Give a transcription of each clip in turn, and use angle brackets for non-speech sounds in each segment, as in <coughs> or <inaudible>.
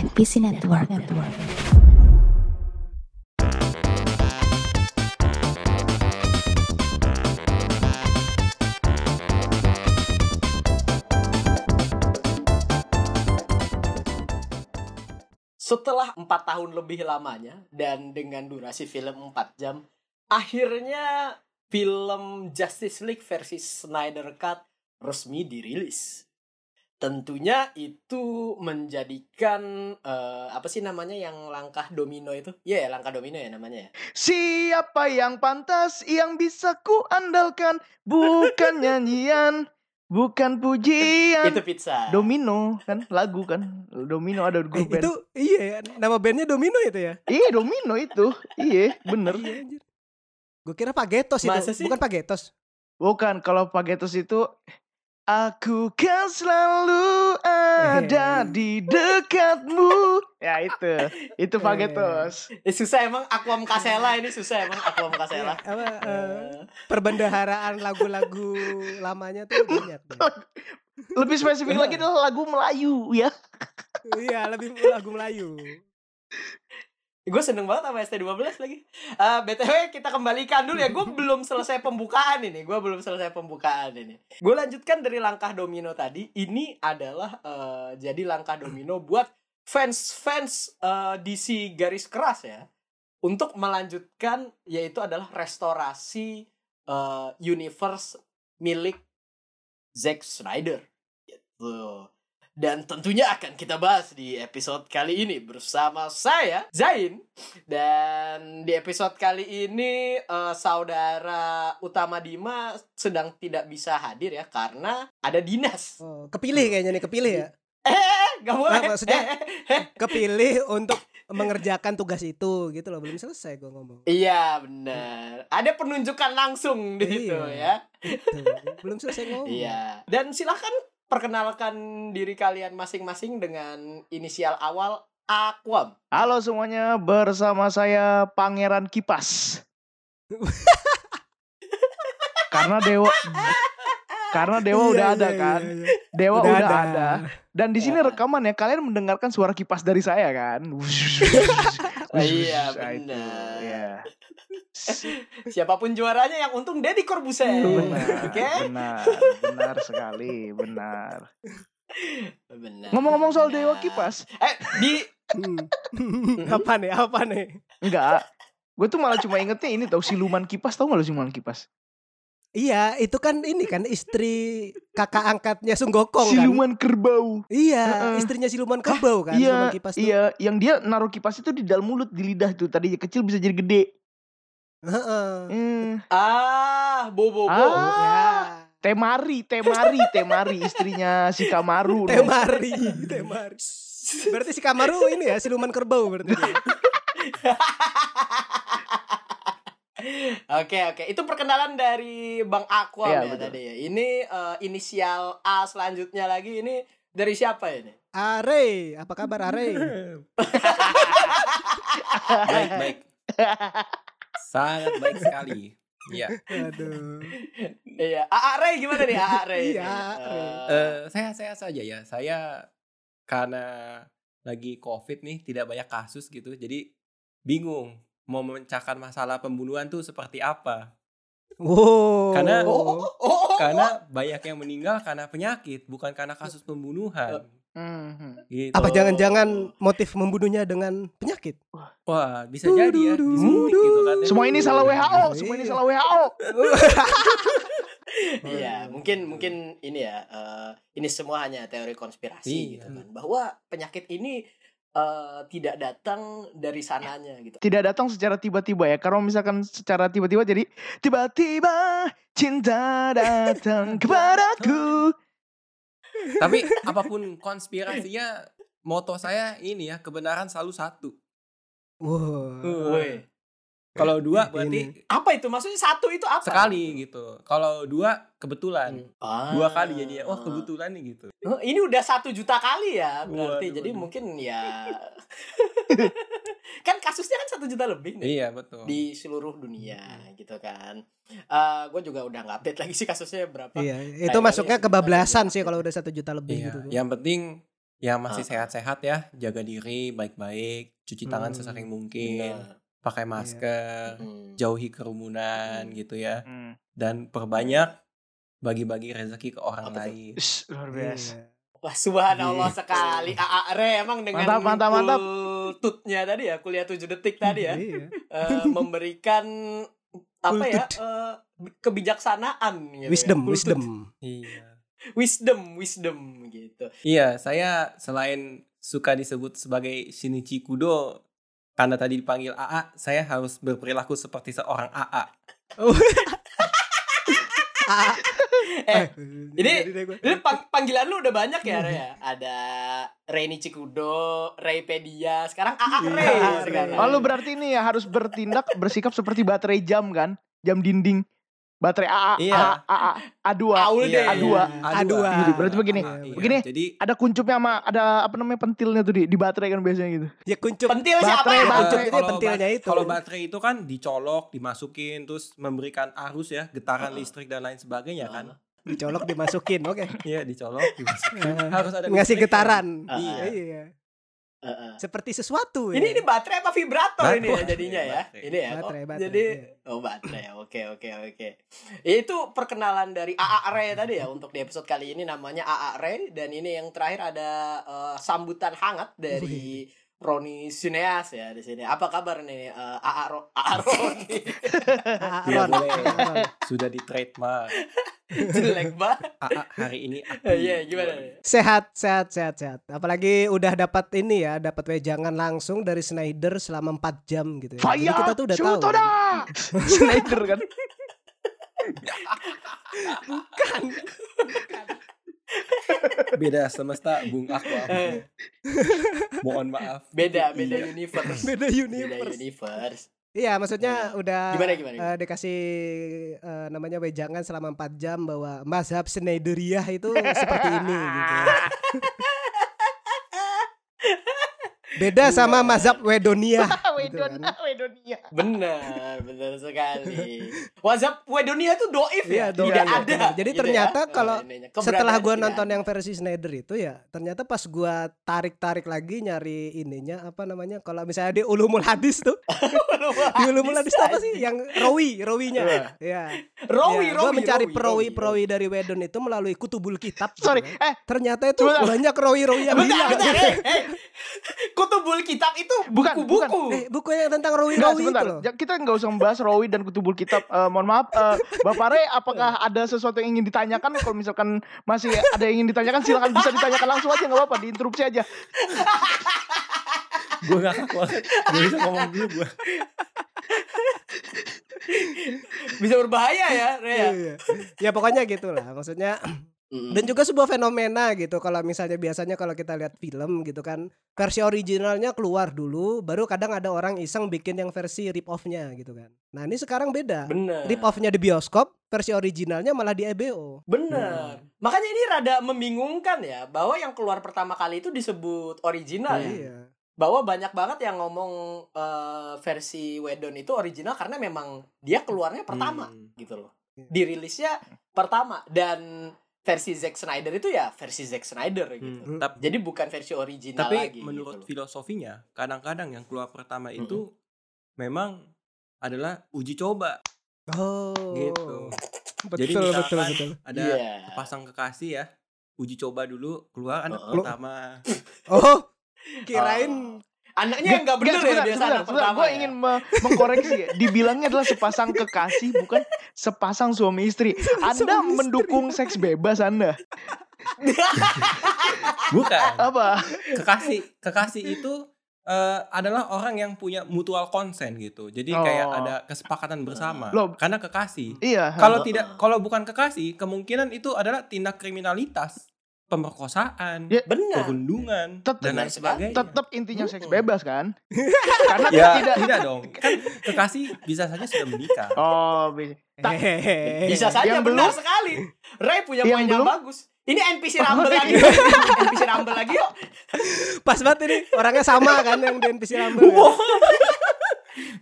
NPC Network. Network. Setelah empat tahun lebih lamanya dan dengan durasi film 4 jam, akhirnya film Justice League versi Snyder Cut resmi dirilis. Tentunya itu menjadikan eh, apa sih namanya yang langkah domino itu? Iya, ya, langkah domino ya namanya ya. Siapa yang pantas yang bisa ku andalkan bukan <laughs> nyanyian, bukan pujian. Itu pizza. Domino kan lagu kan. Domino ada Eh, grup band. itu iya ya, nama bandnya Domino itu ya. Iya Domino itu. Iya bener. Iya. Gue kira Pagetos itu, Masa sih? bukan Pagetos. Bukan kalau Pagetos itu Aku kan selalu ada <laughs> di dekatmu. Ya itu, itu <laughs> Pagetos. Eh, susah emang Aquam Kasela ini susah emang Aquam Kasela. <laughs> Apa eh, perbendaharaan lagu-lagu lamanya tuh banyak. Lebih spesifik lagi adalah lagu Melayu ya. iya, lebih lagu Melayu. Gue seneng banget sama ST12 lagi. Eh, BTW kita kembalikan dulu ya. Gue belum selesai pembukaan ini. Gue belum selesai pembukaan ini. Gue lanjutkan dari langkah domino tadi. Ini adalah eh, jadi langkah domino buat fans-fans eh, DC garis keras ya. Untuk melanjutkan yaitu adalah restorasi eh, universe milik Zack Snyder. Gitu. Dan tentunya akan kita bahas di episode kali ini bersama saya Zain dan di episode kali ini eh, saudara utama Dima sedang tidak bisa hadir ya karena ada dinas. Oh, kepilih kayaknya nih, kepilih ya. Eh, gak boleh. Nah, maksudnya- Eh, eh. Kepilih untuk mengerjakan tugas itu gitu loh. Belum selesai gue ngomong. Iya benar. Ada penunjukan langsung di situ Iya. ya. Tuh, belum selesai ngomong. Iya. Dan silakan perkenalkan diri kalian masing-masing dengan inisial awal Aquam. Halo semuanya, bersama saya Pangeran Kipas. <laughs> karena dewa karena dewa Iya, udah ada iya, kan. iya, iya. Dewa Udah udah, ada. ada. Dan di sini Ya. rekaman ya, kalian mendengarkan suara kipas dari saya kan. <laughs> Iya, itu, benar. Iya. <laughs> Siapa pun juaranya yang untung Deddy Corbuzier. Benar, Oke? benar, benar sekali, benar. Benar. Ngomong-ngomong soal Benar. dewa kipas, Eh, di Hmm. <laughs> apa nih? Apa nih? enggak. Gue tuh malah cuma ingetnya ini tau siluman kipas, tau gak lu siluman kipas? Iya, itu kan ini kan istri kakak angkatnya Sung Gokong kan. Siluman kerbau. Iya, Heeh. istrinya siluman kerbau kan, iya, siluman kipas tuh. iya, yang dia naruh kipas itu di dalam mulut, di lidah tuh. Tadinya kecil bisa jadi gede. Heeh. Hmm. ah, Bobo Bo. Ah. Ya. Temari, Temari, Temari istrinya si Kamaru. Temari, Temari. Berarti si Kamaru ini ya siluman kerbau berarti. <laughs> Oke, oke. Itu perkenalan dari Bang Aquam Iya, ya betul. tadi ya. Ini eh, inisial A selanjutnya lagi ini dari siapa ini? Are, apa kabar Are? <laughs> Baik, baik. Sangat baik sekali. Iya. Aduh. Iya, AA Ray gimana nih AA Ray? Iya, Eh, saya saya saja ya. Saya karena lagi COVID nih, tidak banyak kasus gitu. Jadi bingung mau memecahkan masalah pembunuhan tuh seperti apa. Wow. Karena- oh, oh, oh, oh, Karena banyak yang meninggal karena penyakit, bukan karena kasus pembunuhan. Hmm. Gitu. apa jangan-jangan motif membunuhnya dengan penyakit? Wah, bisa jadi ya disuntik gitu kan. ya. Semua ini salah WHO, semua ini salah WHO. <laughs> Iya, mungkin mungkin ini ya. eh, ini semua hanya teori konspirasi Iya. gitu kan. Bahwa penyakit ini eh, tidak datang dari sananya gitu. Tidak datang secara tiba-tiba ya. Kalau misalkan secara tiba-tiba jadi tiba-tiba cinta datang <laughs> kepadaku. Tapi apa pun <laughs> konspirasinya, moto saya ini ya, kebenaran selalu satu. Wow. Woi. Kalau dua Ini. berarti Apa itu? Maksudnya satu itu apa? sekali gitu. Kalau dua kebetulan. Ah. Dua kali jadinya. Wah kebetulan nih gitu. Oh, Ini udah satu juta kali ya berarti. Waduh, Jadi waduh. mungkin ya <laughs> kan kasusnya kan satu juta lebih nih Iya betul. di seluruh dunia Hmm. gitu kan. gue juga udah nggak update lagi sih kasusnya berapa. Iya, itu Kayaknya masuknya kebablasan sih kalau udah satu juta lebih Iya. gitu. Yang penting yang masih Ah. sehat-sehat ya, jaga diri baik-baik, cuci tangan Hmm, sesering mungkin, Benar. Pakai masker, Hmm. jauhi kerumunan Hmm. gitu ya, Hmm. dan perbanyak bagi-bagi rezeki ke orang Apa lain. Ish, luar biasa. Iya. Wah subhanallah Gitu. sekali AA Re emang dengan Mantap, mantap, mantap. kultutnya tadi ya kuliah 7 detik tadi ya Iya. eh, memberikan apa ya eh, kebijaksanaan gitu ya. Wisdom, Kultut. wisdom. Iya. wisdom wisdom gitu Iya, saya selain suka disebut sebagai Shinichi Kudo karena tadi dipanggil AA, saya harus berperilaku seperti seorang AA. Ah, <laughs> <laughs> eh jadi ini pang- panggilan lu udah banyak ya Re ya ada Reni Cikudo Raypedia sekarang AA Re Iya, sekarang Oh, lu berarti ini ya harus bertindak bersikap seperti baterai jam kan? Jam dinding. Baterai AA, Iya. AA, AA, A2. Aul Iya, deh A2. A2. Jadi berarti begini. Iya, Begini. Jadi Ada kuncupnya sama ada apa namanya pentilnya tuh di, di baterai kan biasanya gitu. Ya kuncup. pentil siapa Baterai, ya? baterai. Kuncup itu kalau pentilnya itu. Kalau baterai itu kan dicolok, dimasukin, terus memberikan arus ya, getaran listrik dan lain sebagainya kan. Dicolok dimasukin, oke. Iya, dicolok, dimasukin. Harus ada Ngasih getaran. Iya. Iya. Seperti sesuatu ini ya. ini baterai apa vibrator ini ya Baterai, jadinya ya? Baterai. ini ya Baterai, oh, baterai, jadi iya. oh baterai. Oke oke oke. Itu perkenalan dari AA Ray tadi ya untuk di episode kali ini namanya AA Ray dan ini yang terakhir ada eh, sambutan hangat dari Roni Sineas ya di sini apa kabar nih eh, AA Ro AA <laughs> Roni Ah, Tidak Ron. boleh. Ron. Sudah di trademark. <laughs> jelek banget AA hari ini aku. Iya, gimana nih? Sehat, sehat, sehat, sehat. Apalagi udah dapat ini ya, dapat wejangan langsung dari Snyder selama 4 jam gitu ya. Jadi Fire, kita tuh udah tahu. Snyder <laughs> kan. Bukan. Beda semesta, Bung Aqua. Eh, Mohon maaf. beda beda Iya. universe Beda beda universe. universe Iya, maksudnya udah Gimana, gimana, gimana? eh, dikasih eh, namanya wejangan selama 4 jam bahwa mazhab Snyderiyah itu seperti ini gitu. <laughs> Beda sama mazhab Gitu kan. Wedonia. benar benar sekali WhatsApp Wedonia itu doif ya Iya, doif. tidak Iya, ada benar. Jadi gitu ternyata ya. kalau Oh. Setelah gua nonton yang versi Snyder itu ya, ternyata pas gua tarik-tarik lagi nyari ininya apa namanya? Kalau misalnya di Ulumul Hadis tuh, <laughs> <laughs> di Ulumul Hadis tuh apa sih? Yang rawi, rawinya. Ya. Rawi, Ya, gua rawi, mencari rawi, perawi rawi, perawi dari Wedon itu melalui kutubul kitab. gitu Sorry, kan. eh Ternyata itu banyak rawi-rawi yang bentar, eh, eh. <laughs> Kutubul kitab itu Bukan, buku-buku. Eh, buku yang tentang rawi-rawi itu sebentar, loh. Ja- kita nggak usah membahas Rawi dan Kutubul Kitab. Eh, mohon maaf, eh, Bapak Re, apakah ada sesuatu yang ingin ditanyakan? Kalau misalkan masih ada yang ingin ditanyakan, silakan bisa ditanyakan langsung aja, nggak apa-apa, diinterupsi aja. Gue gak banget. Gak bisa ngomong dulu gue. Bisa berbahaya ya, Rea. Iya. Ya pokoknya gitulah. Maksudnya Mm. dan juga sebuah fenomena gitu kalau misalnya biasanya kalau kita lihat film gitu kan versi originalnya keluar dulu baru kadang ada orang iseng bikin yang versi rip off-nya gitu kan nah ini sekarang beda Bener. rip off-nya di bioskop versi originalnya malah di EBO Bener. Makanya ini rada membingungkan ya, bahwa yang keluar pertama kali itu disebut original ya. iya Bahwa banyak banget yang ngomong eh, versi Wedon itu original karena memang dia keluarnya pertama Hmm. gitu loh. Iya. Dirilisnya pertama dan versi Zack Snyder itu ya versi Zack Snyder gitu. Hmm. Jadi bukan versi original Tapi lagi. menurut gitu loh. filosofinya, kadang-kadang yang keluar pertama itu memang adalah uji coba oh gitu. betul Jadi betul misalkan betul Ada Iya. pasang kekasih ya, uji coba dulu keluar anak <laughs> Oh. pertama. oh kirain Anaknya yang nggak bener ya sebentar, biasa sebentar, anak sebentar. pertama. Gue ya? ingin me- mengkoreksi ya. Dibilangnya adalah sepasang kekasih, bukan sepasang suami istri. <laughs> Anda Suami istri. mendukung seks bebas Anda. <laughs> Bukan. Apa? Kekasih, kekasih itu eh, adalah orang yang punya mutual consent gitu. Jadi kayak Oh. ada kesepakatan bersama. Loh. Karena kekasih. Iya. Kalau tidak, kalau bukan kekasih, kemungkinan itu adalah tindak kriminalitas, pemerkosaan, Ya, Benar. perundungan, Tetep- dan lain sebagainya. tetap intinya seks bebas kan? <laughs> Karena ya tidak tidak dong. Kan kekasih bisa saja sudah menikah. Oh, bisa. Bisa saja Yang benar belum- sekali. Ray punya Yang poin yang belum- bagus. Ini NPC Oh, Rumble iya. lagi. NPC Rumble lagi yuk. <laughs> pas banget ini orangnya sama kan yang di NPC Rumble kan? Wow.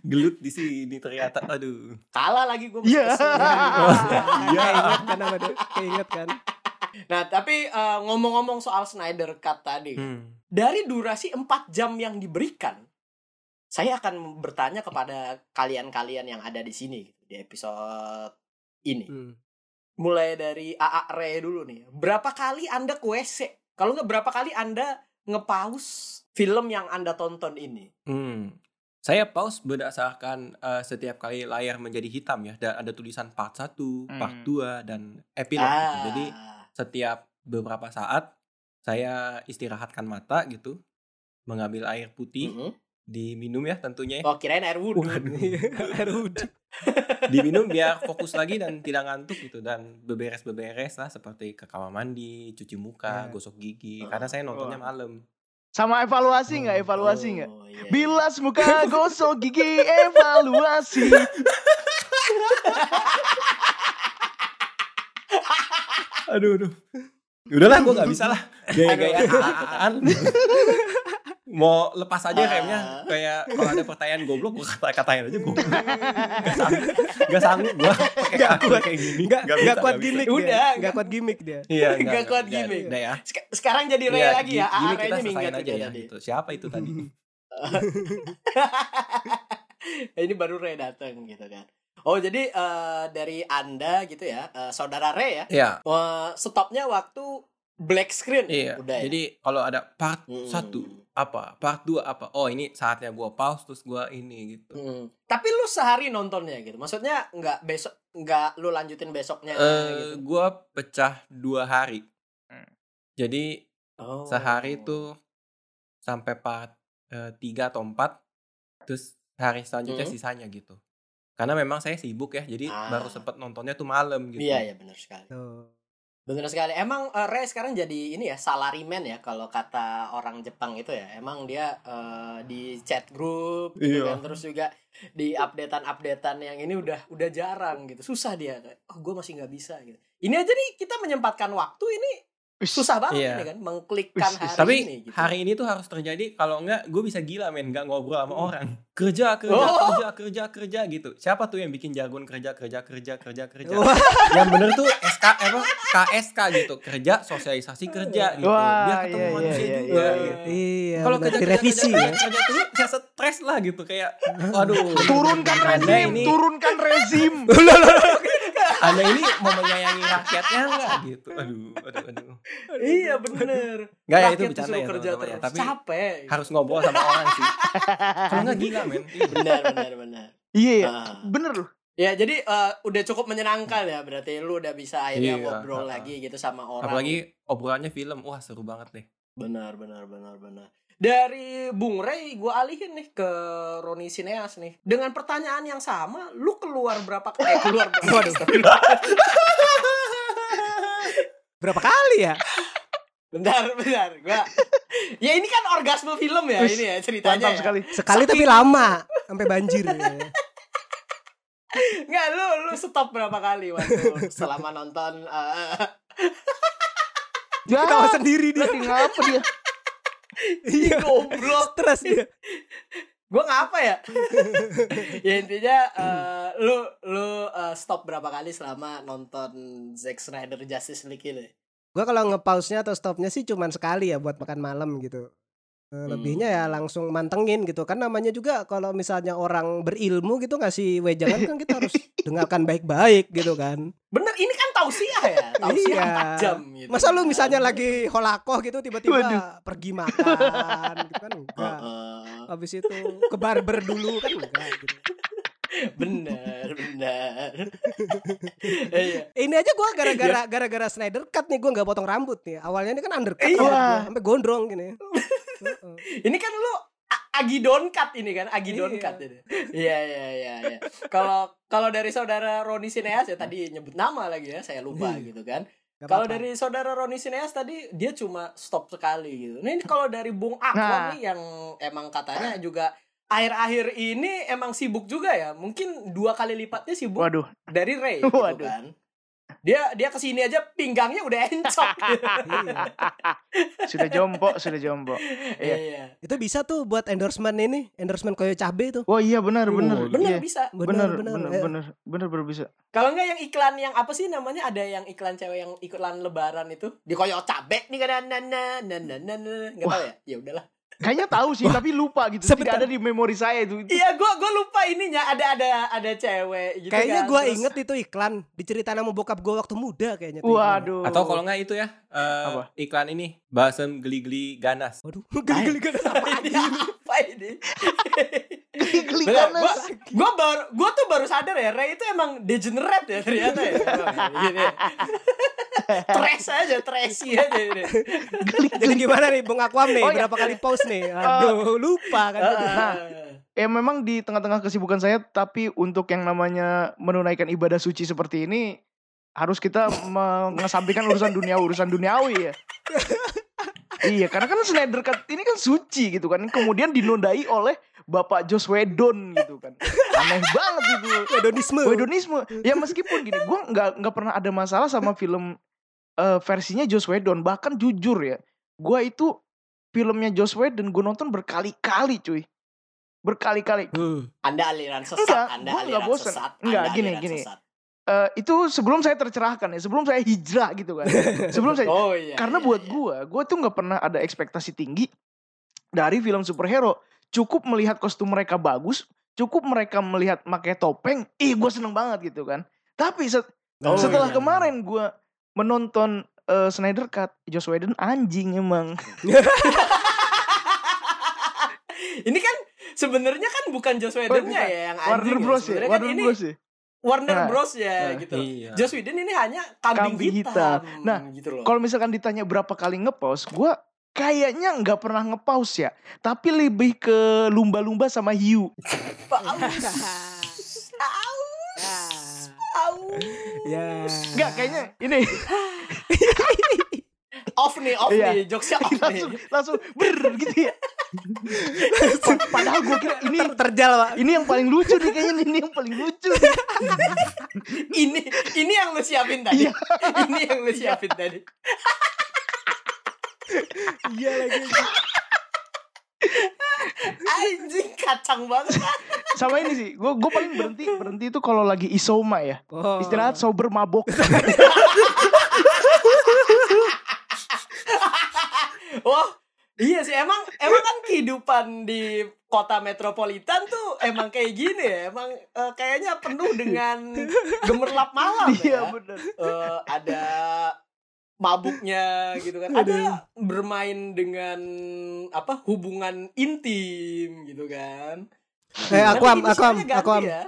Gelut di sini ternyata. Aduh. Kalah lagi gue. Iya. <laughs> Keinget kan apa tuh? Keinget kan? Nah, tapi eh, ngomong-ngomong soal Snyder Cut tadi, Hmm. dari durasi 4 jam yang diberikan, saya akan bertanya kepada kalian-kalian yang ada di sini di episode ini. Hmm. Mulai dari AA Re dulu nih. Berapa kali Anda ke WC? Kalau nggak berapa kali Anda ngepaus film yang Anda tonton ini? Hmm. Saya pause berdasarkan eh, setiap kali layar menjadi hitam ya. Dan ada tulisan part 1, part Hmm. 2 dan epilog gitu. Ah. Jadi setiap beberapa saat saya istirahatkan mata gitu, mengambil air putih, Mhm. diminum ya tentunya. ya. Oh, kirain air wudhu. <laughs> Air wudhu. diminum biar fokus lagi dan tidak ngantuk gitu dan beberes-beberes lah seperti ke kamar mandi, cuci muka, Eh. gosok gigi karena saya nontonnya Wah. malam. Sama evaluasi nggak? Evaluasi nggak? Oh, iya. Bilas muka, gosok gigi, evaluasi. <laughs> Aduh aduh. Udahlah gua nggak bisa lah gaya-gayaan. Mau lepas aja remnya kayak kalau ada pertanyaan goblok gua kata-katain aja goblok. Gak sanggup, gak sanggup gua pakai kaku kayak gini. Enggak Nggak kuat nggak bisa. gimmick Udah, dia. nggak- Enggak kuat gimmick dia. Iya, Nggak kuat gimmick. Udah ya. Sek- Sekarang jadi Ray Iya, lagi ya. AA kita Ray-nya minggat aja ya gitu. Siapa itu tadi? <laughs> ini baru Ray datang gitu kan. Oh jadi eh, dari anda gitu ya, eh, saudara Ray ya, Iya. eh, stopnya waktu black screen. Iya. Udah ya. Jadi kalau ada part Hmm. satu apa, part 2 apa. Oh, ini saatnya gua pause terus gua ini gitu. Hmm. Tapi lu sehari nontonnya gitu. Maksudnya nggak besok nggak lu lanjutin besoknya Eh, gitu. gua pecah dua hari. Hmm. Jadi Oh. sehari itu sampai part eh, tiga atau empat, terus hari selanjutnya Hmm. sisanya gitu. Karena memang saya sibuk ya, jadi Ah. baru sempet nontonnya tuh malam gitu. Iya ya benar sekali. Tuh. Benar sekali. Emang eh, Ray sekarang jadi ini ya salaryman ya kalau kata orang Jepang itu ya. Emang dia eh, di chat group gitu Iya. kan terus juga di updatean-updatean yang ini udah udah jarang gitu. Susah dia oh gue masih nggak bisa gitu. Ini aja nih kita menyempatkan waktu ini susah banget Iya. ini kan mengklikkan hari Tapi ini gitu. hari ini tuh harus terjadi kalau enggak gue bisa gila men nggak ngobrol sama orang kerja kerja Oh. kerja kerja kerja gitu siapa tuh yang bikin jargon kerja kerja kerja kerja kerja yang bener tuh SK apa KSK gitu kerja sosialisasi kerja gitu Wah, biar ketemu iya, manusia iya, juga iya, gitu. Iya. kalau kerja kerja direvisi kerja, ya. kerja terus ya stres lah gitu kayak <laughs> waduh Turunkan rezim, ini turunkan rezim. <laughs> anda ini mau menyayangi rakyatnya enggak gitu aduh aduh aduh iya bener. Enggak ya itu bercanda ya kerja teman-teman ya terus. tapi capek. harus ngobrol sama orang sih <laughs> kalau enggak gila men Iya. benar benar benar. Iya, iya. Ah. bener loh. Ya jadi eh, udah cukup menyenangkan ya berarti lu udah bisa akhirnya Iya, ngobrol ah. lagi gitu sama orang. apalagi obrolannya film wah seru banget deh benar benar benar benar. Dari Bung Ray gue alihin nih ke Roni Sineas nih. Dengan pertanyaan yang sama, lu keluar berapa kali? Eh, keluar berapa? Astagfirullah. Berapa kali ya? bentar, bentar. Gua Ya ini kan orgasme film ya Wis, ini ya ceritanya. Mantap ya. sekali. Sekali tapi lama sampai banjir. ya. Nggak, lu lu stop berapa kali waktu selama nonton eh, Ya, Ketawa sendiri dia. lagi ngapa dia? Iya. goblok. Stres dia. gue ngapa ya <laughs> ya intinya eh, lu lu eh, stop berapa kali selama nonton Zack Snyder Justice League ini Gua kalau nge-pause-nya atau stopnya sih cuman sekali ya buat makan malam gitu. Eh, Lebihnya ya langsung mantengin gitu kan namanya juga kalau misalnya orang berilmu gitu ngasih wejangan kan kita harus <laughs> dengarkan baik-baik gitu kan. bener ini kan tausiah ya tausiah Iya. 4 jam gitu Masa lu misalnya lagi holakoh gitu tiba-tiba pergi makan gitu kan enggak. Heeh. Habis itu ke barber dulu kan enggak gitu. bener bener <laughs> iya Ini aja gua gara-gara gara-gara Snyder cut nih gua nggak potong rambut nih. Awalnya ini kan undercut Iya. sampai gondrong gini. <laughs> Heeh. ini kan lu A- Agidon cut ini kan Agidon Iya. cut ini iya iya iya iya kalau kalau dari saudara Roni Sineas ya tadi nyebut nama lagi ya saya lupa Iya. gitu kan Kalau dari saudara Roni Sineas tadi dia cuma stop sekali gitu. Ini kalau dari Bung Aqua Nah. nih yang emang katanya juga akhir-akhir ini emang sibuk juga ya. Mungkin dua kali lipatnya sibuk Waduh, dari Ray <laughs> gitu Waduh. kan. Dia dia ke sini aja pinggangnya udah encok. <laughs> Iya. Sudah jompo, sudah jompo. Iya. Iya. Itu bisa tuh buat endorsement ini, endorsement koyo cabe tuh. Oh iya benar benar. Oh, Bener Iya. bisa. Benar benar eh. benar benar benar bisa. Kalau enggak yang iklan yang apa sih namanya ada yang iklan cewek yang iklan lebaran itu di koyo cabe nih kan na na na na na na enggak tahu ya. Ya udahlah. Kayaknya tahu sih tapi lupa gitu. Sebentar. Tidak ada di memori saya itu. Itu- Iya, gua gua lupa ininya ada ada ada cewek gitu Kayaknya kan. gua Terus- inget itu iklan diceritain sama bokap gua waktu muda kayaknya. Waduh. Atau kalau nggak itu ya, eh, Apa? iklan ini balsam geli-geli ganas. Waduh, <laughs> geli-geli kan apa apa <laughs> ini? Geli ganas. gua, gua baru gua tuh baru sadar ya Ray itu emang degenerate ya ternyata ya. <laughs> Gini. Trash aja, trashy aja ini. <laughs> Jadi gimana nih Bung Akwam nih? Oh, iya. Berapa kali post nih? Aduh, lupa kan. Ah. Ya memang di tengah-tengah kesibukan saya tapi untuk yang namanya menunaikan ibadah suci seperti ini harus kita mengesampingkan urusan dunia urusan duniawi ya. <laughs> iya, karena kan Snyder Cut ini kan suci gitu kan. Kemudian dinodai oleh Bapak Joss Whedon gitu kan. Aneh banget itu. Hedonisme. Wedonisme. Ya meskipun gini, gua nggak nggak pernah ada masalah sama film eh, versinya Joss Whedon. Bahkan jujur ya, gua itu filmnya Joss Whedon gue nonton berkali-kali cuy. Berkali-kali. Uh, Anda aliran sesat, Enggak, Anda aliran bosen. sesat. Enggak, gini, aliran gini. sesat. Eh, itu sebelum saya tercerahkan ya, sebelum saya hijrah gitu kan. <laughs> sebelum saya Oh iya. karena iya, buat iya. gua, gua tuh nggak pernah ada ekspektasi tinggi dari film superhero. Cukup melihat kostum mereka bagus, cukup mereka melihat pakai topeng, ih gue seneng banget gitu kan. Tapi set- Oh, setelah iya. kemarin gua menonton eh, Snyder Cut, Joss Whedon anjing emang. <laughs> Ini kan sebenarnya kan bukan Joss Whedon-nya bukan. ya yang Warner anjing. Bros ya, kan Warner ini Bros ya. Warner Nah, Bros ya nah, gitu. iya. Joss Whedon ini hanya kambing, Kambing hitam. hitam. Nah, gitu loh. Kalau misalkan ditanya berapa kali ngepost, gua kayaknya nggak pernah ngepost ya. Tapi lebih ke lumba-lumba sama hiu. <laughs> Aus. Aus. ya. Enggak, kayaknya ini <laughs> Off nih, off Iya. nih, jokesnya off nih. langsung langsung ber gitu ya. Pa- <laughs> Padahal gue kira ini terjal, Pak. ini yang paling lucu nih kayaknya ini yang paling lucu. <laughs> ini ini yang lu siapin tadi. Iya. <laughs> ini yang lu siapin tadi. Iya lagi. Anjing kacang banget. Sama ini sih, gue gue paling berhenti berhenti itu kalau lagi isoma ya. Oh. Istirahat sober mabok. Wah, iya sih emang emang kan kehidupan di kota metropolitan tuh emang kayak gini ya. Emang eh, kayaknya penuh dengan gemerlap malam Iya ya. benar. Eh, ada mabuknya gitu kan. Ada bermain dengan apa hubungan intim gitu kan. Eh, aku am, aku am, aku am. ya.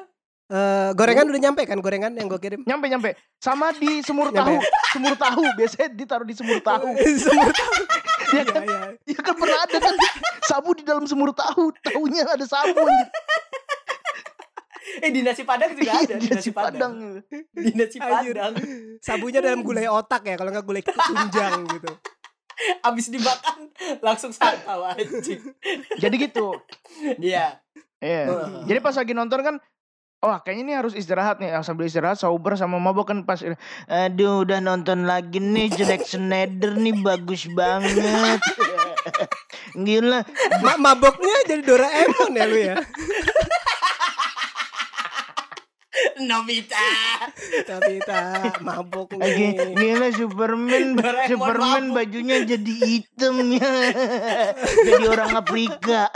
Eh, gorengan udah nyampe kan gorengan yang gue kirim? Nyampe nyampe. Sama di semur tahu, semur tahu biasanya ditaruh di semur tahu. <laughs> Semur tahu. Ya Iya, kan? iya. Ya kan pernah ada kan sabu di dalam semur tahu, tahunya ada sabu. Eh di nasi padang juga ada, di Iya, nasi padang. Di nasi padang. Sabunya dalam gulai otak ya, kalau nggak gulai tunjang gitu. Abis dimakan langsung santau anjing. Jadi gitu. Iya. Iya. Heeh. Jadi pas lagi nonton kan Wah kayaknya ini harus istirahat nih Sambil istirahat sober sama mabok kan pas Aduh udah nonton lagi nih Jack Snyder nih bagus banget Gila Ma maboknya jadi Doraemon ya lu ya. Nobita. Tak mabok Lagi, nih. Gila Superman Doraemon Superman mabuk. bajunya jadi hitam ya Jadi orang Afrika.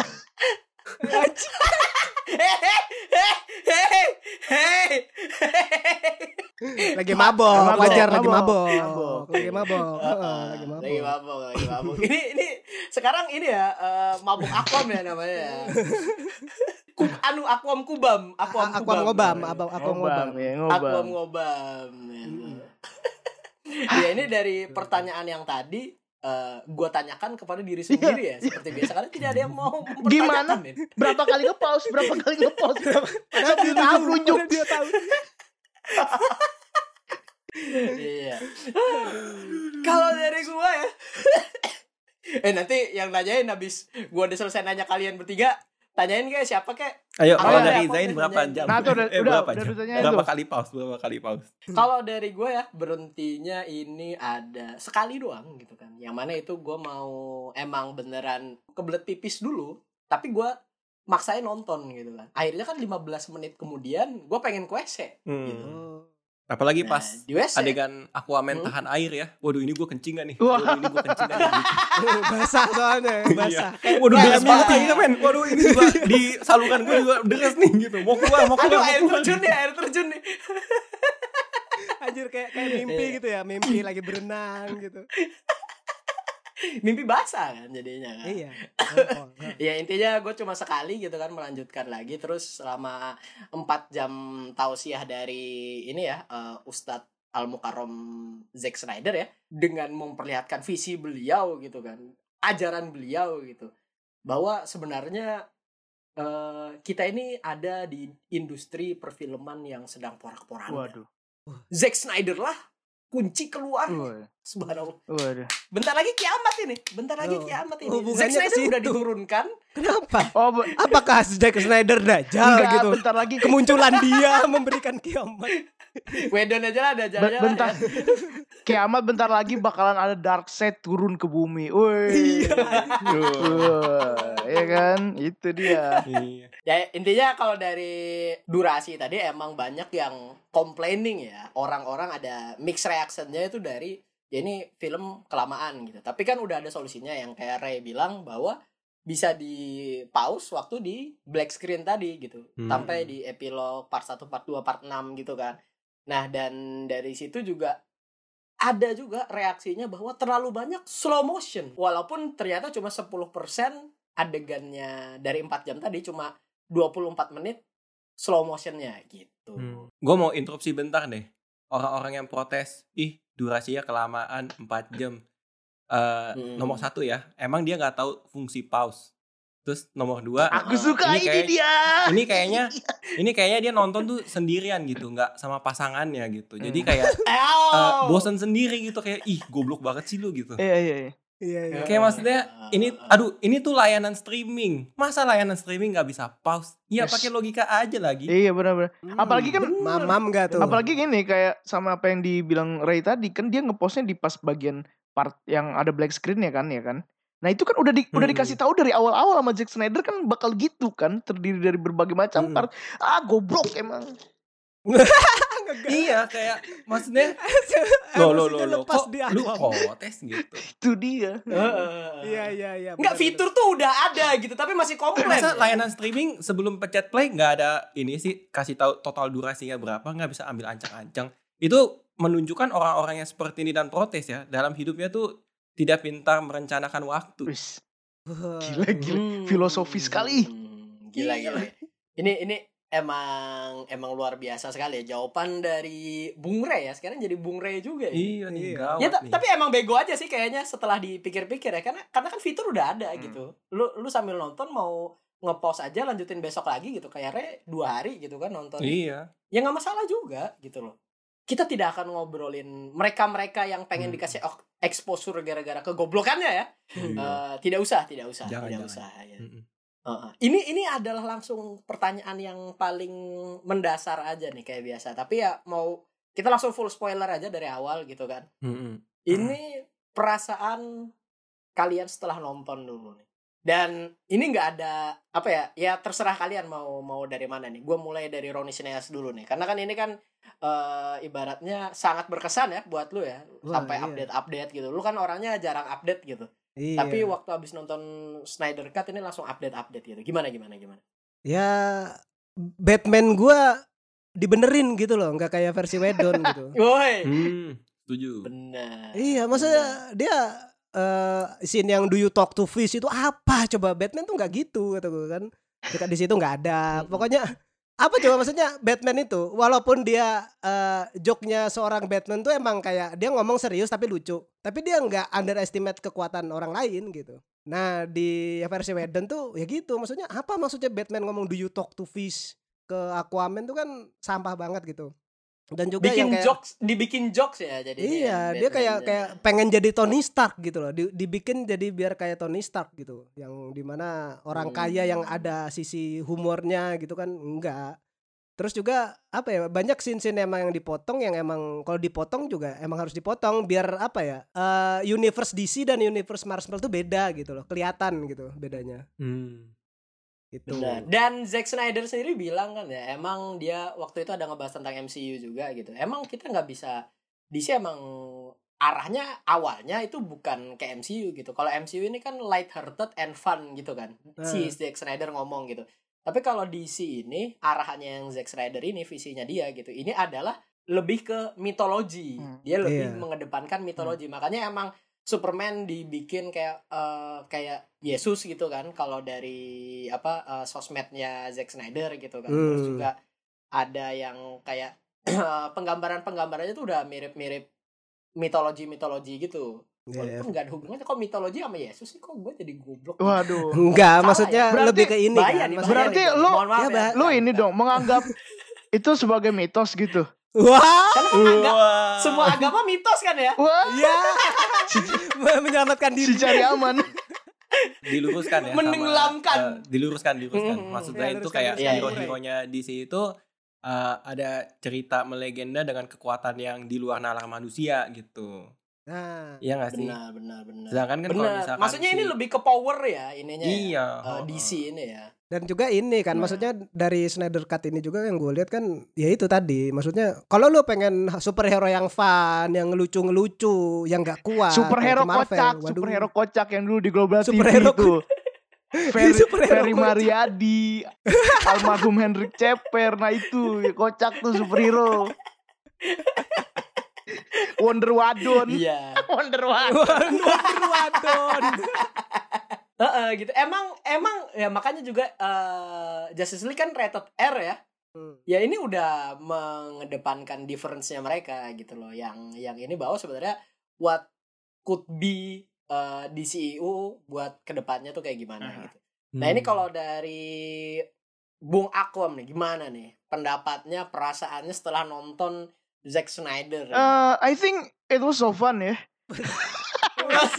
Lagi mabok, Mabok, wajar lagi mabok, mabok. mabok. Lagi mabok. Heeh, lagi mabok. Lagi mabok, lagi mabok. Ini ini sekarang ini ya eh, mabuk akwam ya namanya ya. Kub, anu akwam kubam, akwam Aku kubam. ngobam, abang aku ngobam. ya Akwam ngobam. <laughs> ya ini dari pertanyaan yang tadi eh gue tanyakan kepada diri sendiri ya seperti biasa karena tidak ada yang mau Gimana? Berapa kali nge-pause Berapa kali <laughs> nge-pause Padahal dia tahu, padahal dia tahu. Iya. Kalau dari gua ya. <coughs> eh nanti yang nanyain habis gua udah selesai nanya kalian bertiga, Tanyain kayak siapa kayak Ayo, kalau ya, dari Zain berapa ditanyain? jam? Nah, tuh udah- eh, udah- berapa udah jam? Berapa kali pause? Berapa kali pause? Kalau dari gue ya berhentinya ini ada sekali doang gitu kan. Yang mana itu gue mau emang beneran kebelet pipis dulu, tapi gue maksain nonton gitu kan. Akhirnya kan 15 menit kemudian gue pengen ke WC. Hmm. Gitu. Apalagi Nah, pas di WC adegan Aquaman Hmm. tahan air ya. Waduh, ini gue kencing gak nih? Waduh, ini gue kencing gak nih? <laughs> basah soalnya, basah. Iya. Waduh, deras banget banget ya. men. Waduh, ini juga di saluran gue juga deras nih gitu. Mau keluar, mau Aduh keluar, air mau keluar. terjun nih, air terjun nih. <laughs> Anjir kayak kayak mimpi Iya. gitu ya, mimpi lagi berenang gitu. <laughs> Mimpi basah kan jadinya kan. Iya. <laughs> Ya intinya gue cuma sekali gitu kan melanjutkan lagi terus selama 4 jam tausiah dari ini ya eh, Ustadz Al Mukarrom Zack Snyder ya dengan memperlihatkan visi beliau gitu kan ajaran beliau gitu bahwa sebenarnya eh, kita ini ada di industri perfilman yang sedang porak-poranda. Waduh. Zack Snyder lah kunci keluar Waduh. subhanallah. Waduh. Bentar lagi kiamat ini, bentar lagi Oh, kiamat ini. hubungannya Zack Snyder udah diturunkan Kenapa? Oh, Apakah Zack Snyder dajal enggak, gitu? bentar lagi Kemunculan dia <laughs> memberikan kiamat. <laughs> Wedon aja lah ada jalannya. bentar. <laughs> Kiamat bentar lagi bakalan ada dark side turun ke bumi. Woi. Iya. Wah, ya kan? Itu dia. Iya. Ya intinya kalau dari durasi tadi emang banyak yang complaining ya. Orang-orang ada mix reactionnya itu dari ya ini film kelamaan gitu. Tapi kan udah ada solusinya yang kayak Ray bilang bahwa bisa di pause waktu di black screen tadi gitu. Hmm. Sampai di epilog part 1, part 2, part 6 gitu kan. Nah, dan dari situ juga ada juga reaksinya bahwa terlalu banyak slow motion. Walaupun ternyata cuma 10% adegannya dari 4 jam tadi cuma 24 menit slow motionnya gitu. Hmm. Gue mau interupsi bentar deh. Orang-orang yang protes, ih durasinya kelamaan 4 jam. Eh, Hmm. Nomor satu ya, emang dia nggak tahu fungsi pause. Terus nomor dua, Aku Ah, suka ini ini, kayak- dia. ini kayaknya ini kayaknya dia nonton tuh sendirian gitu, nggak sama pasangannya gitu. Jadi Hmm. kayak <laughs> eh, Ow! bosan sendiri gitu kayak ih goblok banget sih lu gitu. Iya, iya, iya. Iya, iya. Kayak maksudnya ini aduh ini tuh layanan streaming. Masa layanan streaming nggak bisa pause? Iya Yes. pakai logika aja lagi. Iya, benar-benar. Apalagi kan mamam gak tuh? Apalagi gini kayak sama apa yang dibilang Ray tadi kan dia ngepostnya di pas bagian part yang ada black screen ya kan ya kan. Nah itu kan udah di, udah Hmm. dikasih tahu dari awal-awal sama Zack Snyder kan bakal gitu kan terdiri dari berbagai macam Hmm. part. Ah goblok emang. <laughs> Iya kayak maksudnya lo lo lo lo kok di lu protes gitu. Itu dia. Iya iya iya. Enggak fitur tuh udah ada gitu tapi masih komplain. Masa layanan streaming sebelum pencet play nggak ada ini sih kasih tahu total durasinya berapa nggak bisa ambil ancang-ancang. Itu menunjukkan orang-orang yang seperti ini dan protes ya dalam hidupnya tuh tidak pintar merencanakan waktu. Wah. gila gila. Filosofi sekali. Hmm, Gila gila. Ini ini emang emang luar biasa sekali ya jawaban dari Bung Rey ya. Sekarang jadi Bung Rey juga ya. Iya nih Iya. gawat Ya ta- nih. tapi emang bego aja sih kayaknya setelah dipikir-pikir ya karena karena kan fitur udah ada Hmm. gitu. Lu lu sambil nonton mau ngepost aja lanjutin besok lagi gitu kayak Re dua hari gitu kan nonton. Iya. Ya nggak masalah juga gitu loh. Kita tidak akan ngobrolin mereka-mereka yang pengen Hmm. dikasih ok- exposure gara-gara kegoblokannya ya. Iya. Eh, tidak usah, tidak usah, Jangan, tidak jangan. usah ya. Heeh. Ini ini adalah langsung pertanyaan yang paling mendasar aja nih kayak biasa. Tapi ya mau kita langsung full spoiler aja dari awal gitu kan. Mm-mm. Ini perasaan kalian setelah nonton dulu nih. Dan ini nggak ada apa ya? Ya terserah kalian mau mau dari mana nih. Gue mulai dari Roni Sineas dulu nih. Karena kan ini kan eh, ibaratnya sangat berkesan ya buat lu ya. Wah, sampai iya. update-update gitu. Lu kan orangnya jarang update gitu. Iya. Tapi waktu abis nonton Snyder Cut ini langsung update-update gitu. Gimana gimana gimana? ya Batman gua dibenerin gitu loh, nggak kayak versi Wedon gitu. <laughs> Woi. Hmm, setuju. Benar. Iya, maksudnya dia eh scene yang do you talk to fish itu apa coba Batman tuh nggak gitu kata gue kan. Dekat di situ nggak ada. Pokoknya apa coba maksudnya Batman itu walaupun dia eh joke-nya seorang Batman tuh emang kayak dia ngomong serius tapi lucu. Tapi dia nggak underestimate kekuatan orang lain gitu. Nah, di versi Whedon tuh ya gitu. Maksudnya apa maksudnya Batman ngomong do you talk to fish ke Aquaman tuh kan sampah banget gitu. Dan juga bikin yang kayak jokes dibikin jokes ya jadi Iya, dia kayak kayak pengen jadi Tony Stark gitu loh. Di- dibikin jadi biar kayak Tony Stark gitu. Yang di mana orang Hmm. kaya yang ada sisi humornya gitu kan enggak. Terus juga apa ya banyak scene-scene emang yang dipotong yang emang kalau dipotong juga emang harus dipotong biar apa ya eh, universe DC dan universe Marvel tuh beda gitu loh kelihatan gitu bedanya Hmm. Benar. Dan Zack Snyder sendiri bilang kan ya, emang dia waktu itu ada ngebahas tentang MCU juga gitu. Emang kita nggak bisa DC emang arahnya awalnya itu bukan ke MCU gitu. Kalau MCU ini kan light hearted and fun gitu kan. Si Hmm. Zack Snyder ngomong gitu. Tapi kalau DC ini arahannya yang Zack Snyder ini visinya dia gitu. Ini adalah lebih ke mitologi. Hmm. Dia lebih Iya. mengedepankan mitologi. Makanya emang Superman dibikin kayak eh, kayak Yesus gitu kan kalau dari apa eh, sosmednya Zack Snyder gitu kan. Terus Hmm. juga ada yang kayak <clears throat> penggambaran-penggambarannya tuh udah mirip-mirip mitologi-mitologi gitu. Iya. Walaupun nggak ada hubungannya kok mitologi sama Yesus sih kok gue jadi goblok. Waduh. Enggak, Salah maksudnya ya. Berarti- lebih ke ini Bahaya kan. nih, Maksudnya Berarti nih, maaf ya, ya, bah- bukan, ini dong menganggap itu sebagai mitos gitu. Wah, Karena kan Wah. semua agama mitos kan ya. Wah, ya. <laughs> menyelamatkan si diri. cari aman. <laughs> diluruskan ya sama, Menenggelamkan. eh, diluruskan diluruskan Mm, maksudnya ya, itu kayak luruskan. hero-heronya DC itu eh, ada cerita melegenda dengan kekuatan yang di luar nalar manusia gitu Nah, iya gak sih Benar, benar, benar. sedangkan kan kalau misalkan Maksudnya ini si- lebih ke power ya ininya. ya. iya Eh, oh, DC ini ya. Dan juga ini kan Nah. maksudnya dari Snyder Cut ini juga yang gue lihat kan ya itu tadi maksudnya kalau lu pengen superhero yang fun yang ngelucu-ngelucu yang gak kuat Superhero Marvel, kocak, waduh. superhero kocak yang dulu di Global Superhero TV itu. Ferry, <laughs> Superhero Ferry. Mariadi, <laughs> almarhum Hendrik Ceper, nah itu kocak tuh superhero. Wonder Wadon, Iya. <laughs> Wonder Wadon. Wonder Wadon. Heeh, gitu. Emang emang ya makanya juga eh, Justice League kan rated R ya. Hmm. Ya ini udah mengedepankan difference-nya mereka gitu loh. Yang yang ini bahwa sebenarnya what could be eh, di CEO buat ke depannya tuh kayak gimana Hmm. gitu. Nah ini Hmm. kalau dari Bung Akom nih gimana nih pendapatnya perasaannya setelah nonton Zack Snyder? Uh, I think it was so fun ya. <laughs> <laughs> Oh,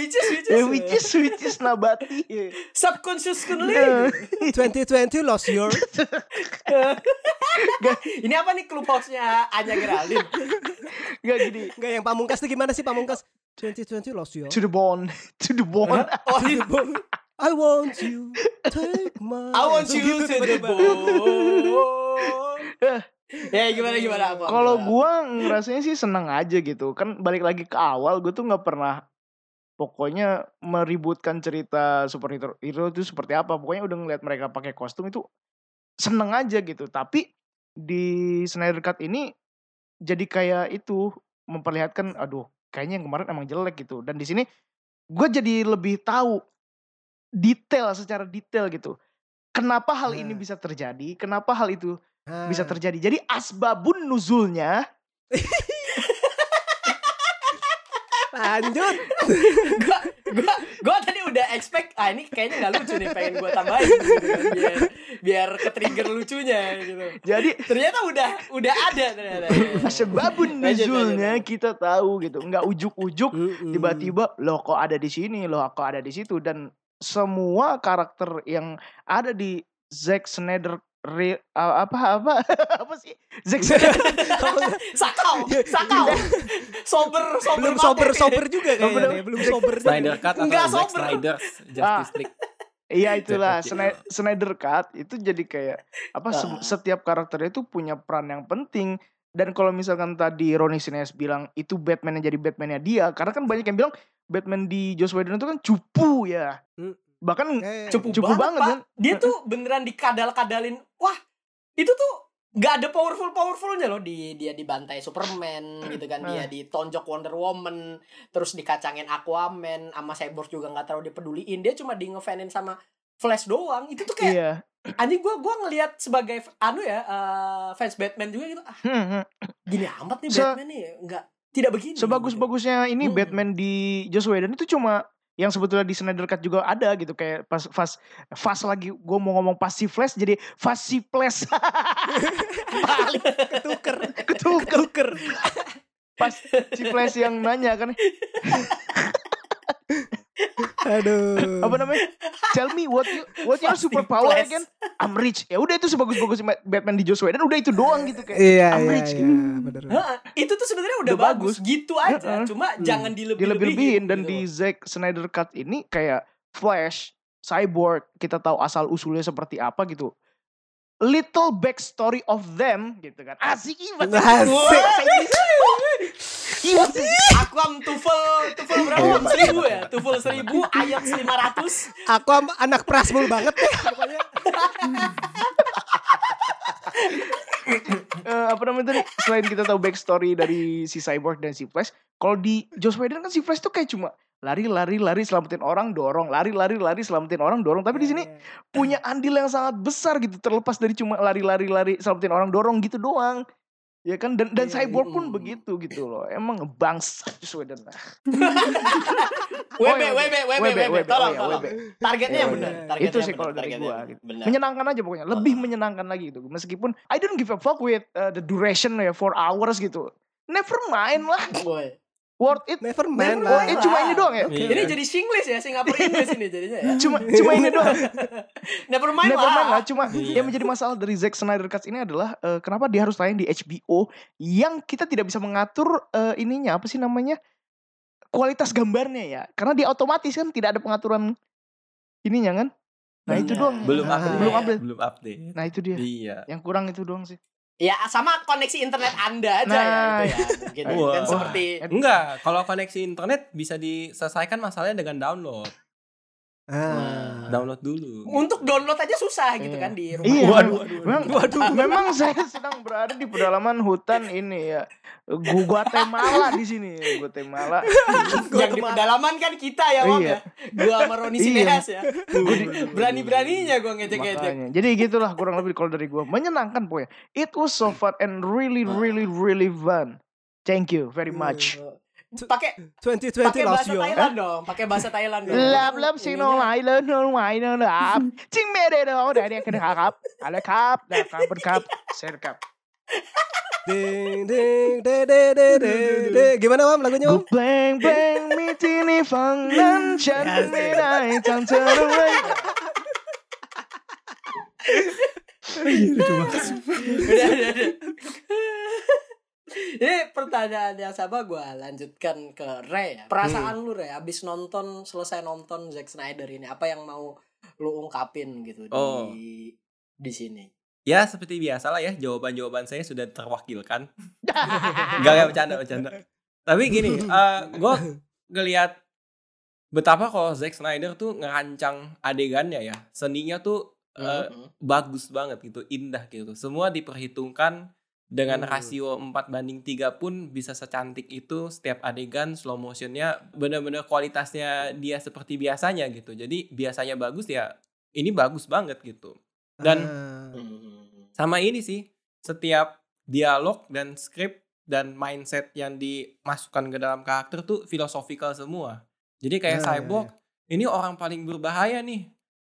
which is which is, Eh, which is which is nabati. subconsciously. Eh, 2020 lost your <laughs> Ini apa nih clubhouse-nya Anya Geraldine? Gak gini. Enggak yang pamungkas tuh gimana sih pamungkas 2020 lost your To the bone, to the bone. Oh, ini I want you take my I want you to the bone. ya gimana gimana apa? Kalau gua ngerasanya sih seneng aja gitu. Kan balik lagi ke awal, gue tuh nggak pernah pokoknya meributkan cerita superhero hero itu seperti apa. Pokoknya udah ngeliat mereka pakai kostum itu seneng aja gitu. Tapi di Snyder Cut ini jadi kayak itu memperlihatkan, aduh, kayaknya yang kemarin emang jelek gitu. Dan di sini gue jadi lebih tahu detail secara detail gitu. Kenapa hal ini Nah. bisa terjadi? Kenapa hal itu Ah. bisa terjadi. Jadi asbabun nuzulnya <laughs> Lanjut. gua, gua, gua tadi udah expect ah ini kayaknya nggak lucu nih pengen gua tambahin gitu kan, biar biar ke trigger lucunya gitu. jadi Ternyata udah udah ada ternyata. asbabun Lanjut, nuzulnya kita tahu gitu. Nggak ujuk-ujuk tiba-tiba loh kok ada di sini, loh kok ada di situ dan semua karakter yang ada di Zack Snyder re- uh, apa apa <laughs> apa sih Zack <laughs> Snyder <laughs> sakau, sakau. Sober, sober belum sober sober juga kayaknya nih. belum sober. Snyder Cut atau Nggak Zack sober. Snyder's Justice League Iya itulah Snyder Cut itu jadi kayak apa se- Ah. setiap karakternya itu punya peran yang penting dan kalau misalkan tadi Ronnie Sines bilang itu Batman yang jadi Batmannya dia karena kan banyak yang bilang Batman di Joss Whedon itu kan cupu ya Hmm. Bahkan Eh, cukup, Cukup banget, banget, Pak. kan? Dia tuh beneran dikadal-kadalin. Wah, itu tuh nggak ada powerful powerfulnya loh di dia dibantai Superman gitu kan dia ditonjok Wonder Woman terus dikacangin Aquaman sama Cyborg juga nggak terlalu dipeduliin dia cuma di ngefanin sama Flash doang itu tuh kayak iya anjing gua gua ngelihat sebagai anu ya eh, fans Batman juga gitu ah Hmm, hmm. gini amat nih Se- Batman nih nggak tidak begini sebagus-bagusnya ini Hmm. Batman di Joss Whedon itu cuma yang sebetulnya di Snyder Cut juga ada gitu kayak pas pas fast lagi gue mau ngomong pas si flash jadi fast flash. <laughs> Balik ketuker. Ketuker. Ketuker. Pas si flash yang nanya kan <laughs> aduh apa namanya tell me what you what your superpower Flash. again I'm rich ya udah itu sebagus-bagus Batman di Joss Whedon udah itu doang gitu kayak iya I'm iya rich iya gitu. bener Hah, itu tuh sebenarnya udah, Udah bagus. bagus. gitu aja Heeh. cuma jangan dilebih dilebih-lebihin dan di Zack Snyder Cut ini kayak Flash, Cyborg, kita tahu asal usulnya seperti apa gitu. Little backstory of them gitu kan. Asik bahasa Asik. <laughs> Iya sih. Aquam Tufel Tufel berapa? Seribu ya? Tufel seribu ayat lima ratus aku am- anak prasmul banget pokoknya <laughs> Eh, apa namanya tadi? Selain kita tahu backstory dari si Cyborg dan si Flash, kalau di Joss Whedon kan si Flash tuh kayak cuma lari lari lari selamatin orang dorong lari lari lari selamatin orang dorong tapi di sini punya andil yang sangat besar gitu terlepas dari cuma lari lari lari selamatin orang dorong gitu doang ya kan dan dan Iya, cyborg pun iya. begitu gitu loh. Emang bangsa Joss Whedon lah <laughs> WB Oh, WB WB WB, WB tolong oh iya, tolong. targetnya yang Iya, benar iya. targetnya Itu yang sih kalau dari gua gitu. menyenangkan aja pokoknya. Lebih menyenangkan lagi gitu. Meskipun I don't give a fuck with uh, the duration ya four hours gitu. Never mind lah. Boy. Worth it never mind Oh, lah eh, cuma ini doang ya? Oke. ini jadi Singlish ya Singapura English ini jadinya ya cuma cuma ini doang <laughs> never mind Never mind lah lah, cuma Iya. yang menjadi masalah dari Zack Snyder Cut ini adalah eh, kenapa dia harus tayang di HBO yang kita tidak bisa mengatur eh, ininya apa sih namanya kualitas gambarnya ya, karena dia otomatis kan tidak ada pengaturan ininya kan. Nah itu Benar. doang. belum Ah. update Belum update. belum update Nah itu dia. iya Yang kurang itu doang sih. Ya sama koneksi internet anda aja Nah. ya itu ya mungkin Wah. kan seperti enggak kalau koneksi internet bisa diselesaikan masalahnya dengan download Ah. download dulu untuk download aja susah gitu Iya. kan di rumah Iya, Waduh, memang, memang, memang saya sedang berada di pedalaman hutan ini ya. Gu- Guatemala di sini, Guatemala. yang di pedalaman kan kita ya Wam Iya. ya gua sama Roni Iya. Sineas ya berani beraninya gua ngecek-ngecek. Jadi gitulah kurang lebih kalau dari gue menyenangkan pokoknya. It was so fun and really really really fun. Thank you very much. Pakai 2020 pakai bahasa Thailand dong pakai bahasa Thailand dong Love love sing lai learn no lai no lap. Cing me de do dari yang kena kap. Ada kap, ada kap berkap, share kap. ding ding de de de de de gimana Wam lagunya Gu bang bang mi tini fang nan chan mi dai chang terway. udah, udah, udah. <laughs> Ini pertanyaan yang sama gue lanjutkan ke Ray ya. Perasaan lu Ray abis nonton selesai nonton Zack Snyder ini apa yang mau lu ungkapin gitu Oh. di di sini? ya seperti biasa lah ya jawaban-jawaban saya sudah terwakilkan <laughs> Enggak enggak bercanda bercanda. Tapi gini, <laughs> eh gue ngelihat betapa kalau Zack Snyder tuh ngerancang adegannya ya, seninya tuh eh, Mhm. bagus banget gitu, indah gitu. Semua diperhitungkan dengan Hmm. rasio 4 banding 3 pun bisa secantik itu setiap adegan slow motionnya bener-bener kualitasnya dia seperti biasanya gitu. Jadi biasanya bagus ya ini bagus banget gitu. Dan. Mhm. sama ini sih setiap dialog dan skrip dan mindset yang dimasukkan ke dalam karakter tuh filosofikal semua jadi kayak Ya, ya, cyborg ini orang paling berbahaya nih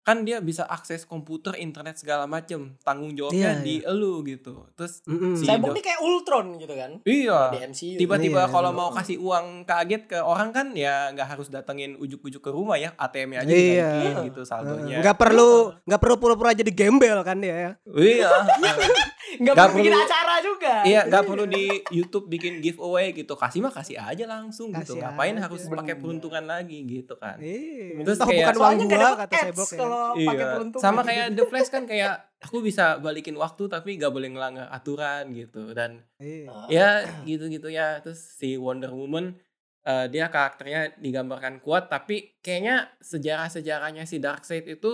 kan dia bisa akses komputer internet segala macem tanggung jawabnya Iya, di elu gitu terus Mm-mm. Si Cyborg ini kayak Ultron gitu kan iya di MCU. tiba-tiba Iya, kalau iya. mau kasih uang kaget ke orang kan ya nggak harus datengin ujuk-ujuk ke rumah ya ATM-nya aja Iya. dinaikin gitu saldonya nggak perlu nggak perlu pura-pura jadi gembel kan dia ya iya <laughs> Nggak Nggak perlu bikin acara juga. Iya, nggak perlu di YouTube bikin giveaway gitu. Kasih mah kasih aja langsung gitu. Kasih Ngapain aja. harus pakai peruntukan lagi gitu kan? Iya. Terus Toh kayak- bukan uang gua dapet kata ads Cyborg ya. Kalau pakai Iya. peruntungan. Sama kayak The Flash kan kayak aku bisa balikin waktu tapi nggak boleh ngelanggar aturan gitu dan Iya. ya gitu-gitu ya. Terus si Wonder Woman eh, dia karakternya digambarkan kuat tapi kayaknya sejarah-sejarahnya si Darkseid itu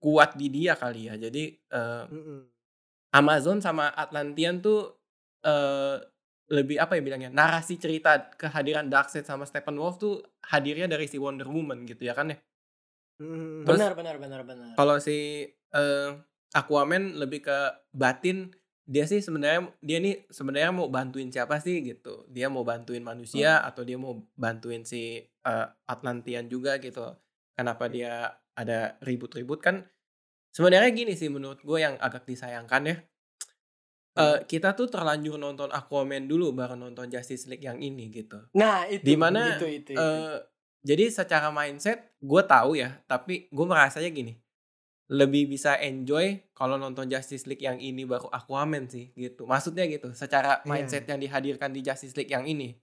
kuat di dia kali ya. Jadi Mm-mm. Amazon sama Atlantean tuh eh lebih apa ya bilangnya narasi cerita kehadiran Darkseid sama Steppenwolf tuh hadirnya dari si Wonder Woman gitu ya kan ya. Terus- benar benar benar benar. Kalau si eh, Aquaman lebih ke batin dia sih sebenarnya dia nih sebenarnya mau bantuin siapa sih gitu? Dia mau bantuin manusia atau dia mau bantuin si eh, Atlantean juga gitu. Kenapa dia ada ribut-ribut kan? Sebenarnya gini sih menurut gue yang agak disayangkan ya. Eh, kita tuh terlanjur nonton Aquaman dulu baru nonton Justice League yang ini gitu. Nah, itu Di mana, itu itu. itu. Eh, jadi secara mindset gue tahu ya, tapi gue merasanya gini, lebih bisa enjoy kalau nonton Justice League yang ini baru Aquaman sih gitu. Maksudnya gitu, secara Iya. mindset yang dihadirkan di Justice League yang ini,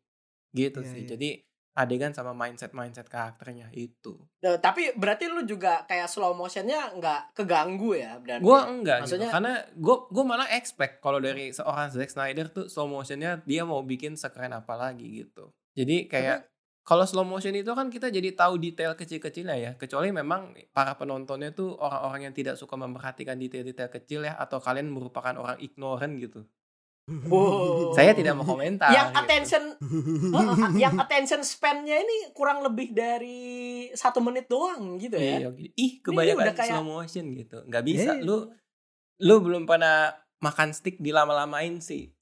gitu Iya, sih. iya. Jadi adegan sama mindset mindset karakternya itu. Nah, tapi berarti lu juga kayak slow motionnya nggak keganggu ya berarti. Gue enggak Maksudnya- gitu, karena gue gue malah expect kalau dari seorang Zack Snyder tuh slow motionnya dia mau bikin sekeren apa lagi gitu. Jadi kayak kalau slow motion itu kan kita jadi tahu detail kecil-kecilnya ya. Kecuali memang para penontonnya tuh orang-orang yang tidak suka memperhatikan detail-detail kecil ya, atau kalian merupakan orang ignorant gitu. Wow. Saya tidak mau komentar. yang gitu. attention Heeh, yang attention span-nya ini kurang lebih dari satu menit doang gitu ya. Iya, gitu. Ih, kebanyakan kayak- slow motion gitu. Nggak bisa. Iya. Lu lu belum pernah makan stick dilama-lamain sih.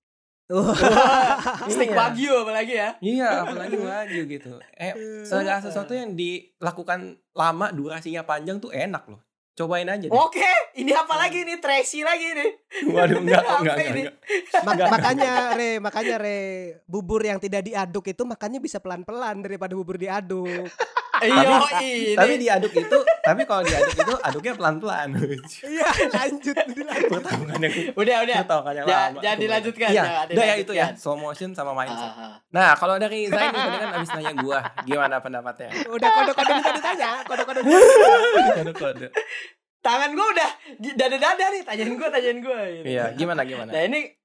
Stick Iya. wagyu apalagi ya. Iya, apalagi wagyu gitu. Eh, segala sesuatu yang dilakukan lama, durasinya panjang tuh enak loh. Cobain aja deh. Oke, ini apa lagi nih? Tracy lagi nih. Waduh, enggak, Apa enggak, enggak, enggak. Ma- makanya re, makanya re, bubur yang tidak diaduk itu makannya bisa pelan-pelan daripada bubur diaduk. Iya, ini. Tapi diaduk itu, tapi kalau diaduk itu aduknya pelan-pelan. Iya, lanjut dilanjut. Pertarungan yang udah, udah. pertarungan yang lama. jangan dilanjutkan, Iya, udah ya itu ya, slow motion sama mindset. Ah, ah. Nah, kalau dari Zain tadi kan abis nanya gua, gimana pendapatnya? Udah kode-kode bisa ditanya, kode-kode. Kode-kode. Tangan gue udah di- dada-dada nih, tanyain gue, tanyain gue. Gitu. Iya, gimana gimana? Nah ini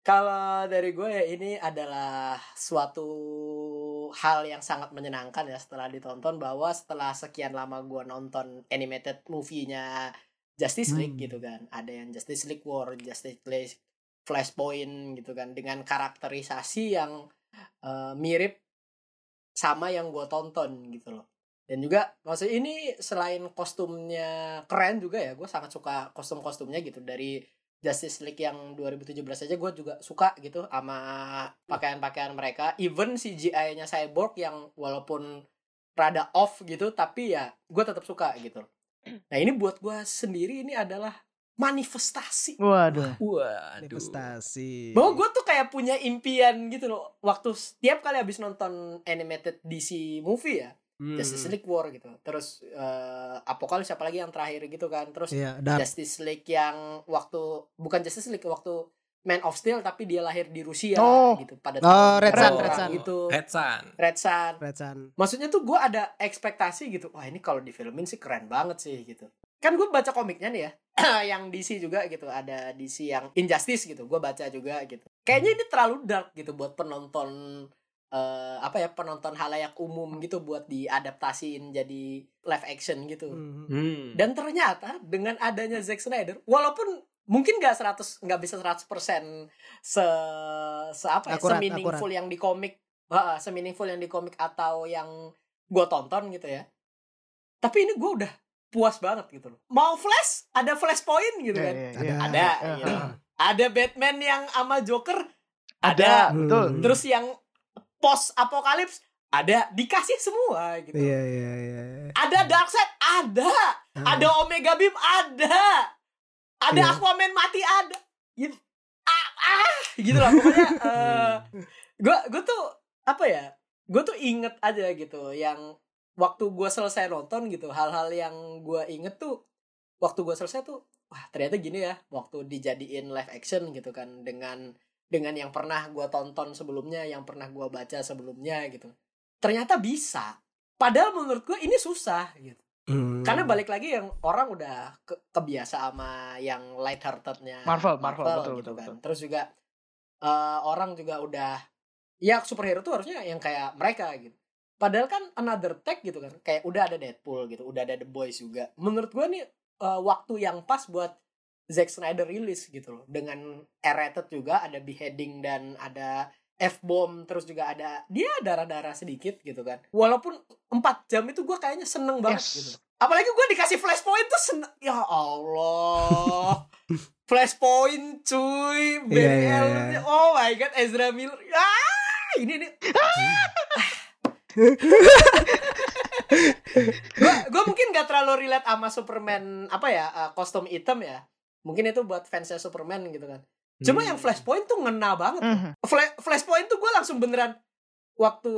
kalau dari gue ya ini adalah suatu hal yang sangat menyenangkan ya setelah ditonton bahwa setelah sekian lama gue nonton animated movie-nya Justice League Hmm. gitu kan. Ada yang Justice League War, Justice League Flashpoint gitu kan. Dengan karakterisasi yang eh, mirip sama yang gue tonton gitu loh. Dan juga maksudnya ini selain kostumnya keren juga ya gue sangat suka kostum-kostumnya gitu. Dari Justice League yang 2017 aja gue juga suka gitu sama pakaian-pakaian mereka even CGI-nya Cyborg yang walaupun rada off gitu tapi ya gue tetap suka gitu nah ini buat gue sendiri ini adalah manifestasi Waduh. Waduh. Investasi. bahwa gue tuh kayak punya impian gitu loh waktu setiap kali habis nonton animated DC movie ya Hmm. Justice League War gitu terus eh Apocalypse siapa lagi yang terakhir gitu kan terus dan Justice League yang waktu bukan Justice League waktu Man of Steel tapi dia lahir di Rusia Oh. gitu pada Oh, Red tahun Sun, Red perang Sun. gitu Red Sun. Red Sun Red Sun. maksudnya tuh gue ada ekspektasi gitu wah ini kalau difilmin sih keren banget sih gitu kan gue baca komiknya nih ya <clears throat> yang DC juga gitu ada DC yang Injustice gitu gue baca juga gitu kayaknya ini terlalu dark gitu buat penonton eh, apa ya penonton halayak umum gitu buat diadaptasiin jadi live action gitu Mhm. Hmm. dan ternyata dengan adanya Zack Snyder, walaupun mungkin nggak 100 nggak bisa 100% se se apa ya, Akurat, semeaningful yang di komik, uh, semeaningful yang di komik atau yang gue tonton gitu ya. Tapi ini gue udah puas banget gitu loh. Mau Flash, ada Flashpoint gitu kan. Iya, Ada. iya. Ada, Iya. iya. Ada Batman yang sama Joker, Ada, ada. betul. Hmm. Terus yang post apokalips ada dikasih semua gitu. Iya, iya, iya. Ada Darkseid, ada. Ah. Ada Omega Beam ada. Ada Iya. Aquaman mati ada. Gitu. Ah, ah, gitu lah pokoknya <laughs> eh gue gue tuh apa ya? Gue tuh inget aja gitu yang waktu gue selesai nonton gitu hal-hal yang gue inget tuh waktu gue selesai tuh wah ternyata gini ya waktu dijadiin live action gitu kan dengan dengan yang pernah gue tonton sebelumnya yang pernah gue baca sebelumnya gitu ternyata bisa padahal menurut gue ini susah gitu Hmm. karena balik lagi yang orang udah ke- kebiasa sama yang light heartednya Marvel, Marvel, betul, gitu betul, kan. betul. Terus juga eh, orang juga udah ya superhero tuh harusnya yang kayak mereka gitu. Padahal kan another tag gitu kan. Kayak udah ada Deadpool gitu, udah ada The Boys juga. Menurut gua nih eh, waktu yang pas buat Zack Snyder rilis gitu loh. Dengan R-rated juga ada beheading dan ada F-bomb terus juga ada dia darah-darah sedikit gitu kan. Walaupun 4 jam itu gua kayaknya seneng banget Yes. gitu. apalagi gue dikasih flashpoint tuh sen- ya Allah <laughs> flashpoint cuy Iya, iya, Allen iya. oh my god Ezra Miller ah ini nih <laughs> gue gue mungkin gak terlalu relate sama Superman apa ya uh, kostum hitam ya mungkin itu buat fansnya Superman gitu kan cuma Hmm. yang Flashpoint tuh ngena banget Mhm. Fla- Flashpoint tuh gue langsung beneran waktu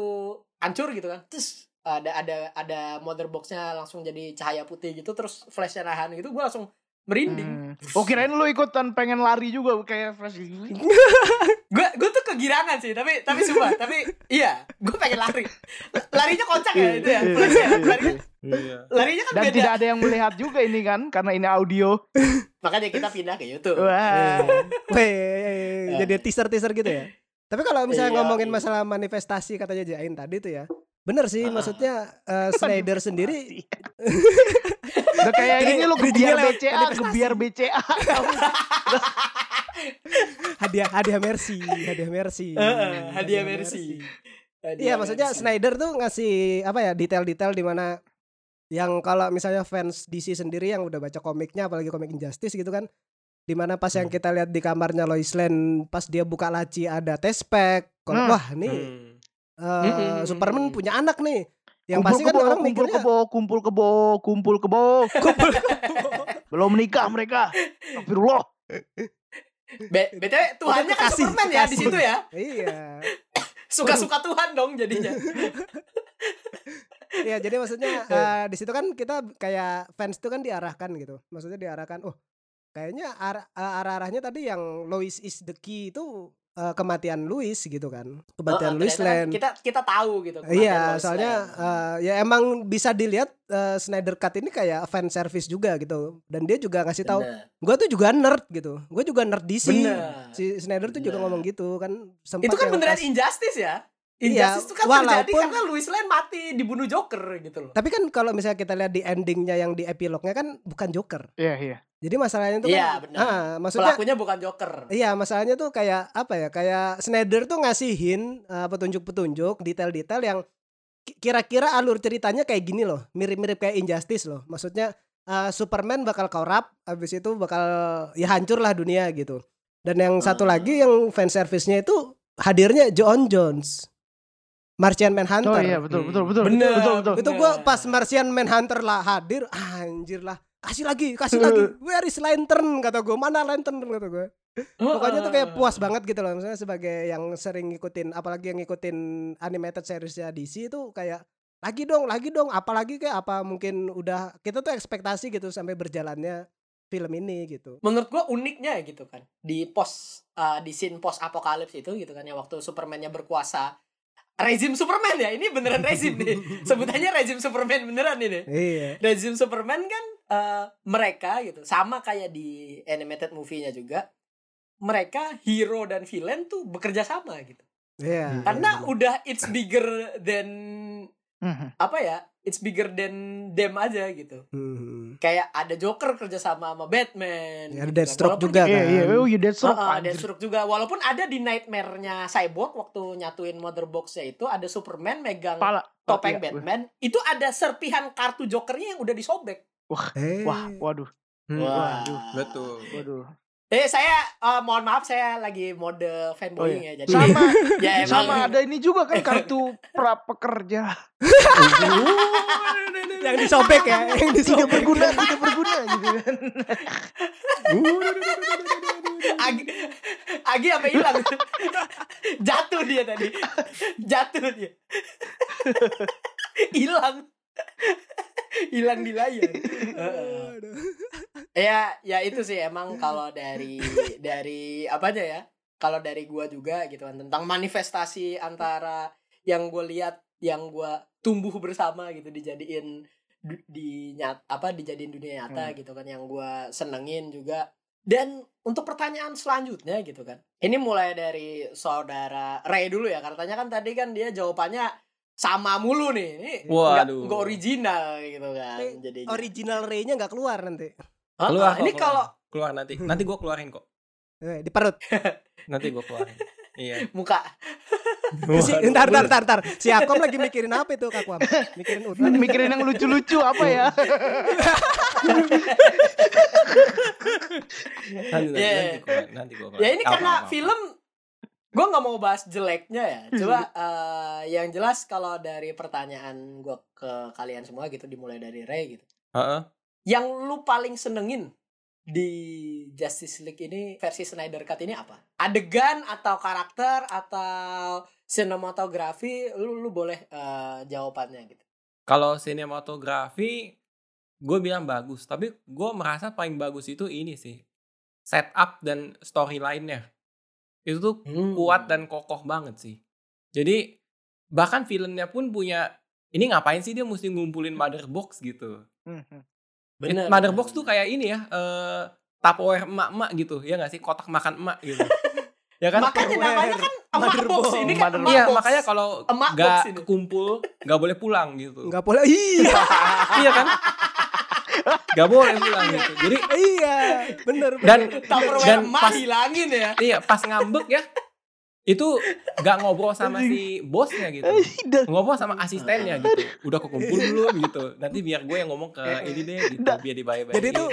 hancur gitu kan terus ada ada ada mother boxnya langsung jadi cahaya putih gitu terus flashnya nahan gitu gue langsung merinding Hmm. Oh kirain lu ikutan pengen lari juga kayak Flash gue <laughs> gue kegirangan sih tapi tapi <laughs> sumpah tapi iya gue pengen lari larinya kocak ya itu ya flashnya larinya, Iya. larinya kan Dan beda tidak ada yang melihat juga ini kan karena ini audio. makanya kita pindah ke YouTube Wah. Jadi teaser-teaser gitu ya. Tapi kalau misalnya Iya, ngomongin iya. masalah manifestasi katanya Jain tadi tuh ya. Bener sih, Ah. maksudnya eh, <laughs> Snyder sendiri <laughs> Udah kayak ini lu lewat BCA, gebiar BCA. <laughs> hadiah hadiah mercy, hadiah mercy. Heeh, hadiah mercy. Iya, maksudnya Snyder tuh ngasih apa ya detail-detail di mana yang kalau misalnya fans DC sendiri yang udah baca komiknya apalagi komik Injustice gitu kan di mana pas yang kita lihat di kamarnya Lois Lane pas dia buka laci ada test pack kalau Hmm. wah nih Hmm. Eh, Hmm. Superman punya anak nih yang kumpul pasti kan kebo, orang kumpul mikirnya kebo, kumpul kebo, kumpul kebo. <laughs> Belum menikah mereka. Astagfirullah. B- BTW Tuhannya kan kekasih, Superman ya di situ ya. iya <laughs> Suka-suka Tuhan dong jadinya. <laughs> Iya, jadi maksudnya eh, di situ kan kita kayak fans itu kan diarahkan gitu. Maksudnya diarahkan, oh kayaknya ar- eh, arah-arahnya tadi yang Lois is the key itu eh, kematian Louis gitu kan. Kematian Heeh, Louis kan Lane. Kita kita tahu gitu. kematian Iya, Lois soalnya eh, ya emang bisa dilihat eh, Snyder Cut ini kayak fan service juga gitu. Dan dia juga ngasih tahu, gue tuh juga nerd gitu. Gue juga nerd DC. Bener. Si Snyder tuh juga Bener. ngomong gitu kan. Sempat Itu kan beneran pas- injustice ya. Iya, Injustice itu kan terjadi walaupun- karena Louis Lane mati dibunuh Joker gitu loh. Tapi kan kalau misalnya kita lihat di endingnya yang di epilognya kan bukan Joker. Iya, iya. Jadi masalahnya itu Iya, kan, benar. ah, maksudnya, Pelakunya bukan Joker. iya masalahnya tuh kayak apa ya? Kayak Snyder tuh ngasihin eh, petunjuk-petunjuk, detail-detail yang ki- kira-kira alur ceritanya kayak gini loh, mirip-mirip kayak Injustice loh. Maksudnya eh, Superman bakal korup, habis itu bakal ya hancur lah dunia gitu. Dan yang satu Hmm. lagi yang fan service-nya itu hadirnya John Jones, Martian Manhunter. Oh iya, betul, betul, betul. Bener. Betul, betul. Itu gua pas Martian Manhunter lah hadir, anjir lah. Kasih lagi, kasih lagi. <laughs> Where is lantern kata gue. Mana lantern kata gue. Pokoknya tuh kayak puas banget gitu loh. Misalnya sebagai yang sering ngikutin apalagi yang ngikutin animated seriesnya DC itu kayak lagi dong, lagi dong, apalagi kayak apa mungkin udah kita tuh ekspektasi gitu sampai berjalannya film ini gitu. menurut gua uniknya gitu kan di pos uh, di scene post apokalips itu gitu kan ya waktu Supermannya berkuasa rezim Superman ya ini beneran rezim nih <laughs> sebutannya rezim Superman beneran ini Iya. rezim Superman kan uh, mereka gitu sama kayak di animated movie-nya juga mereka hero dan villain tuh bekerja sama gitu Iya. karena udah it's bigger than Mhm. apa ya it's bigger than them aja gitu Hmm. kayak ada Joker kerja sama sama Batman Ya, ada gitu kan. Deathstroke juga Iya, kan. iya. Oh, iya, that's Heeh, right. ada Deathstroke juga walaupun ada di nightmare-nya Cyborg waktu nyatuin mother box-nya itu ada Superman megang Pala. topeng Oh, iya. Batman itu ada serpihan kartu Jokernya yang udah disobek Eh. Wah, waduh. Hmm. Waduh. Betul. Waduh. eh saya eh, mohon maaf saya lagi mode fanboying Oh, ya jadi Sama, ya <laughs> emang sama ada ini juga kan kartu pra pekerja. <laughs> yang disobek ya, <laughs> yang Tidak disobek. berguna, tidak berguna gitu kan. Agi, Agi apa hilang jatuh dia tadi jatuh dia hilang hilang di layar Heeh. ya ya itu sih emang kalau dari dari apanya ya kalau dari gua juga gitu kan tentang manifestasi antara yang gue lihat yang gua tumbuh bersama gitu dijadiin di nyat apa dijadiin dunia nyata Hmm. gitu kan yang gua senengin juga dan untuk pertanyaan selanjutnya gitu kan ini mulai dari saudara Ray dulu ya katanya kan tadi kan dia jawabannya sama mulu nih ini nggak Waduh. nggak original gitu kan jadi Original Ray-nya nggak keluar nanti. Ah, Keluar ah, kok, ini keluar. kalau keluar nanti. Nanti gua keluarin kok. Eh, di perut. <laughs> Nanti gua keluarin. Iya. <laughs> Muka. <laughs> Si, ntar, ntar, ntar, ntar. Si Akom lagi mikirin apa itu Kak Wam? Mikirin udah. Mikirin yang lucu-lucu apa ya? Nanti, nanti, Iya. nanti gua, nanti gua. Ya ini Apa, karena apa, apa. film gue nggak mau bahas jeleknya ya. Coba eh, yang jelas kalau dari pertanyaan gue ke kalian semua gitu dimulai dari Ray gitu. Heeh. Yang lu paling senengin di Justice League ini versi Snyder Cut ini apa? Adegan atau karakter atau sinematografi lu lu boleh eh, jawabannya gitu. Kalau sinematografi gue bilang bagus, tapi gue merasa paling bagus itu ini sih. Setup dan storyline-nya. Itu tuh Hmm. kuat dan kokoh banget sih. Jadi bahkan filmnya pun punya ini ngapain sih dia mesti ngumpulin mother box gitu. bener. Mother box tuh kayak ini ya, eh Tupperware emak-emak gitu. Ya nggak sih kotak makan emak gitu. <laughs> ya kan? Makanya namanya kan <laughs> emak Mother box box. ini kan Mother emak Iya, box. makanya kalau nggak kekumpul nggak boleh pulang gitu. Enggak boleh. Iya. <laughs> iya kan? Nggak boleh pulang gitu. Jadi iya. Bener. dan Tupperware dan emak pas hilangin ya. iya pas ngambek ya itu nggak ngobrol sama si bosnya gitu. Ngobrol sama asistennya gitu. Udah kekumpul belum gitu. Nanti biar gue yang ngomong ke ini deh gitu biar dibayar Jadi itu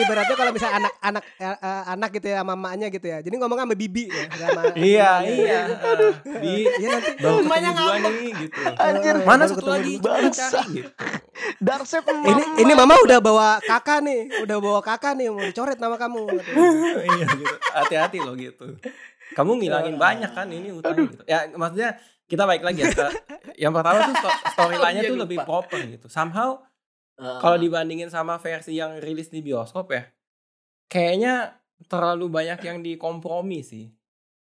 ibaratnya kalau misalnya anak-anak eh, eh, anak gitu ya sama mamanya gitu ya. Jadi ngomong sama bibi ya. sama iya mamanya. iya. eh, di Iya nanti dua ngambek. nih gitu. Anjir. Eh, mana satu lagi? gitu. Darkseid Ini ini mama udah bawa kakak nih, udah bawa kakak nih mau dicoret nama kamu. <laughs> iya gitu. Hati-hati loh gitu kamu ngilangin banyak kan ini utang gitu. Ya maksudnya kita baik lagi ya ke- <laughs> yang pertama tuh sto- storyline-nya Iya, tuh lupa. lebih proper gitu. Somehow Eh, kalau dibandingin sama versi yang rilis di bioskop ya kayaknya terlalu banyak yang dikompromi sih.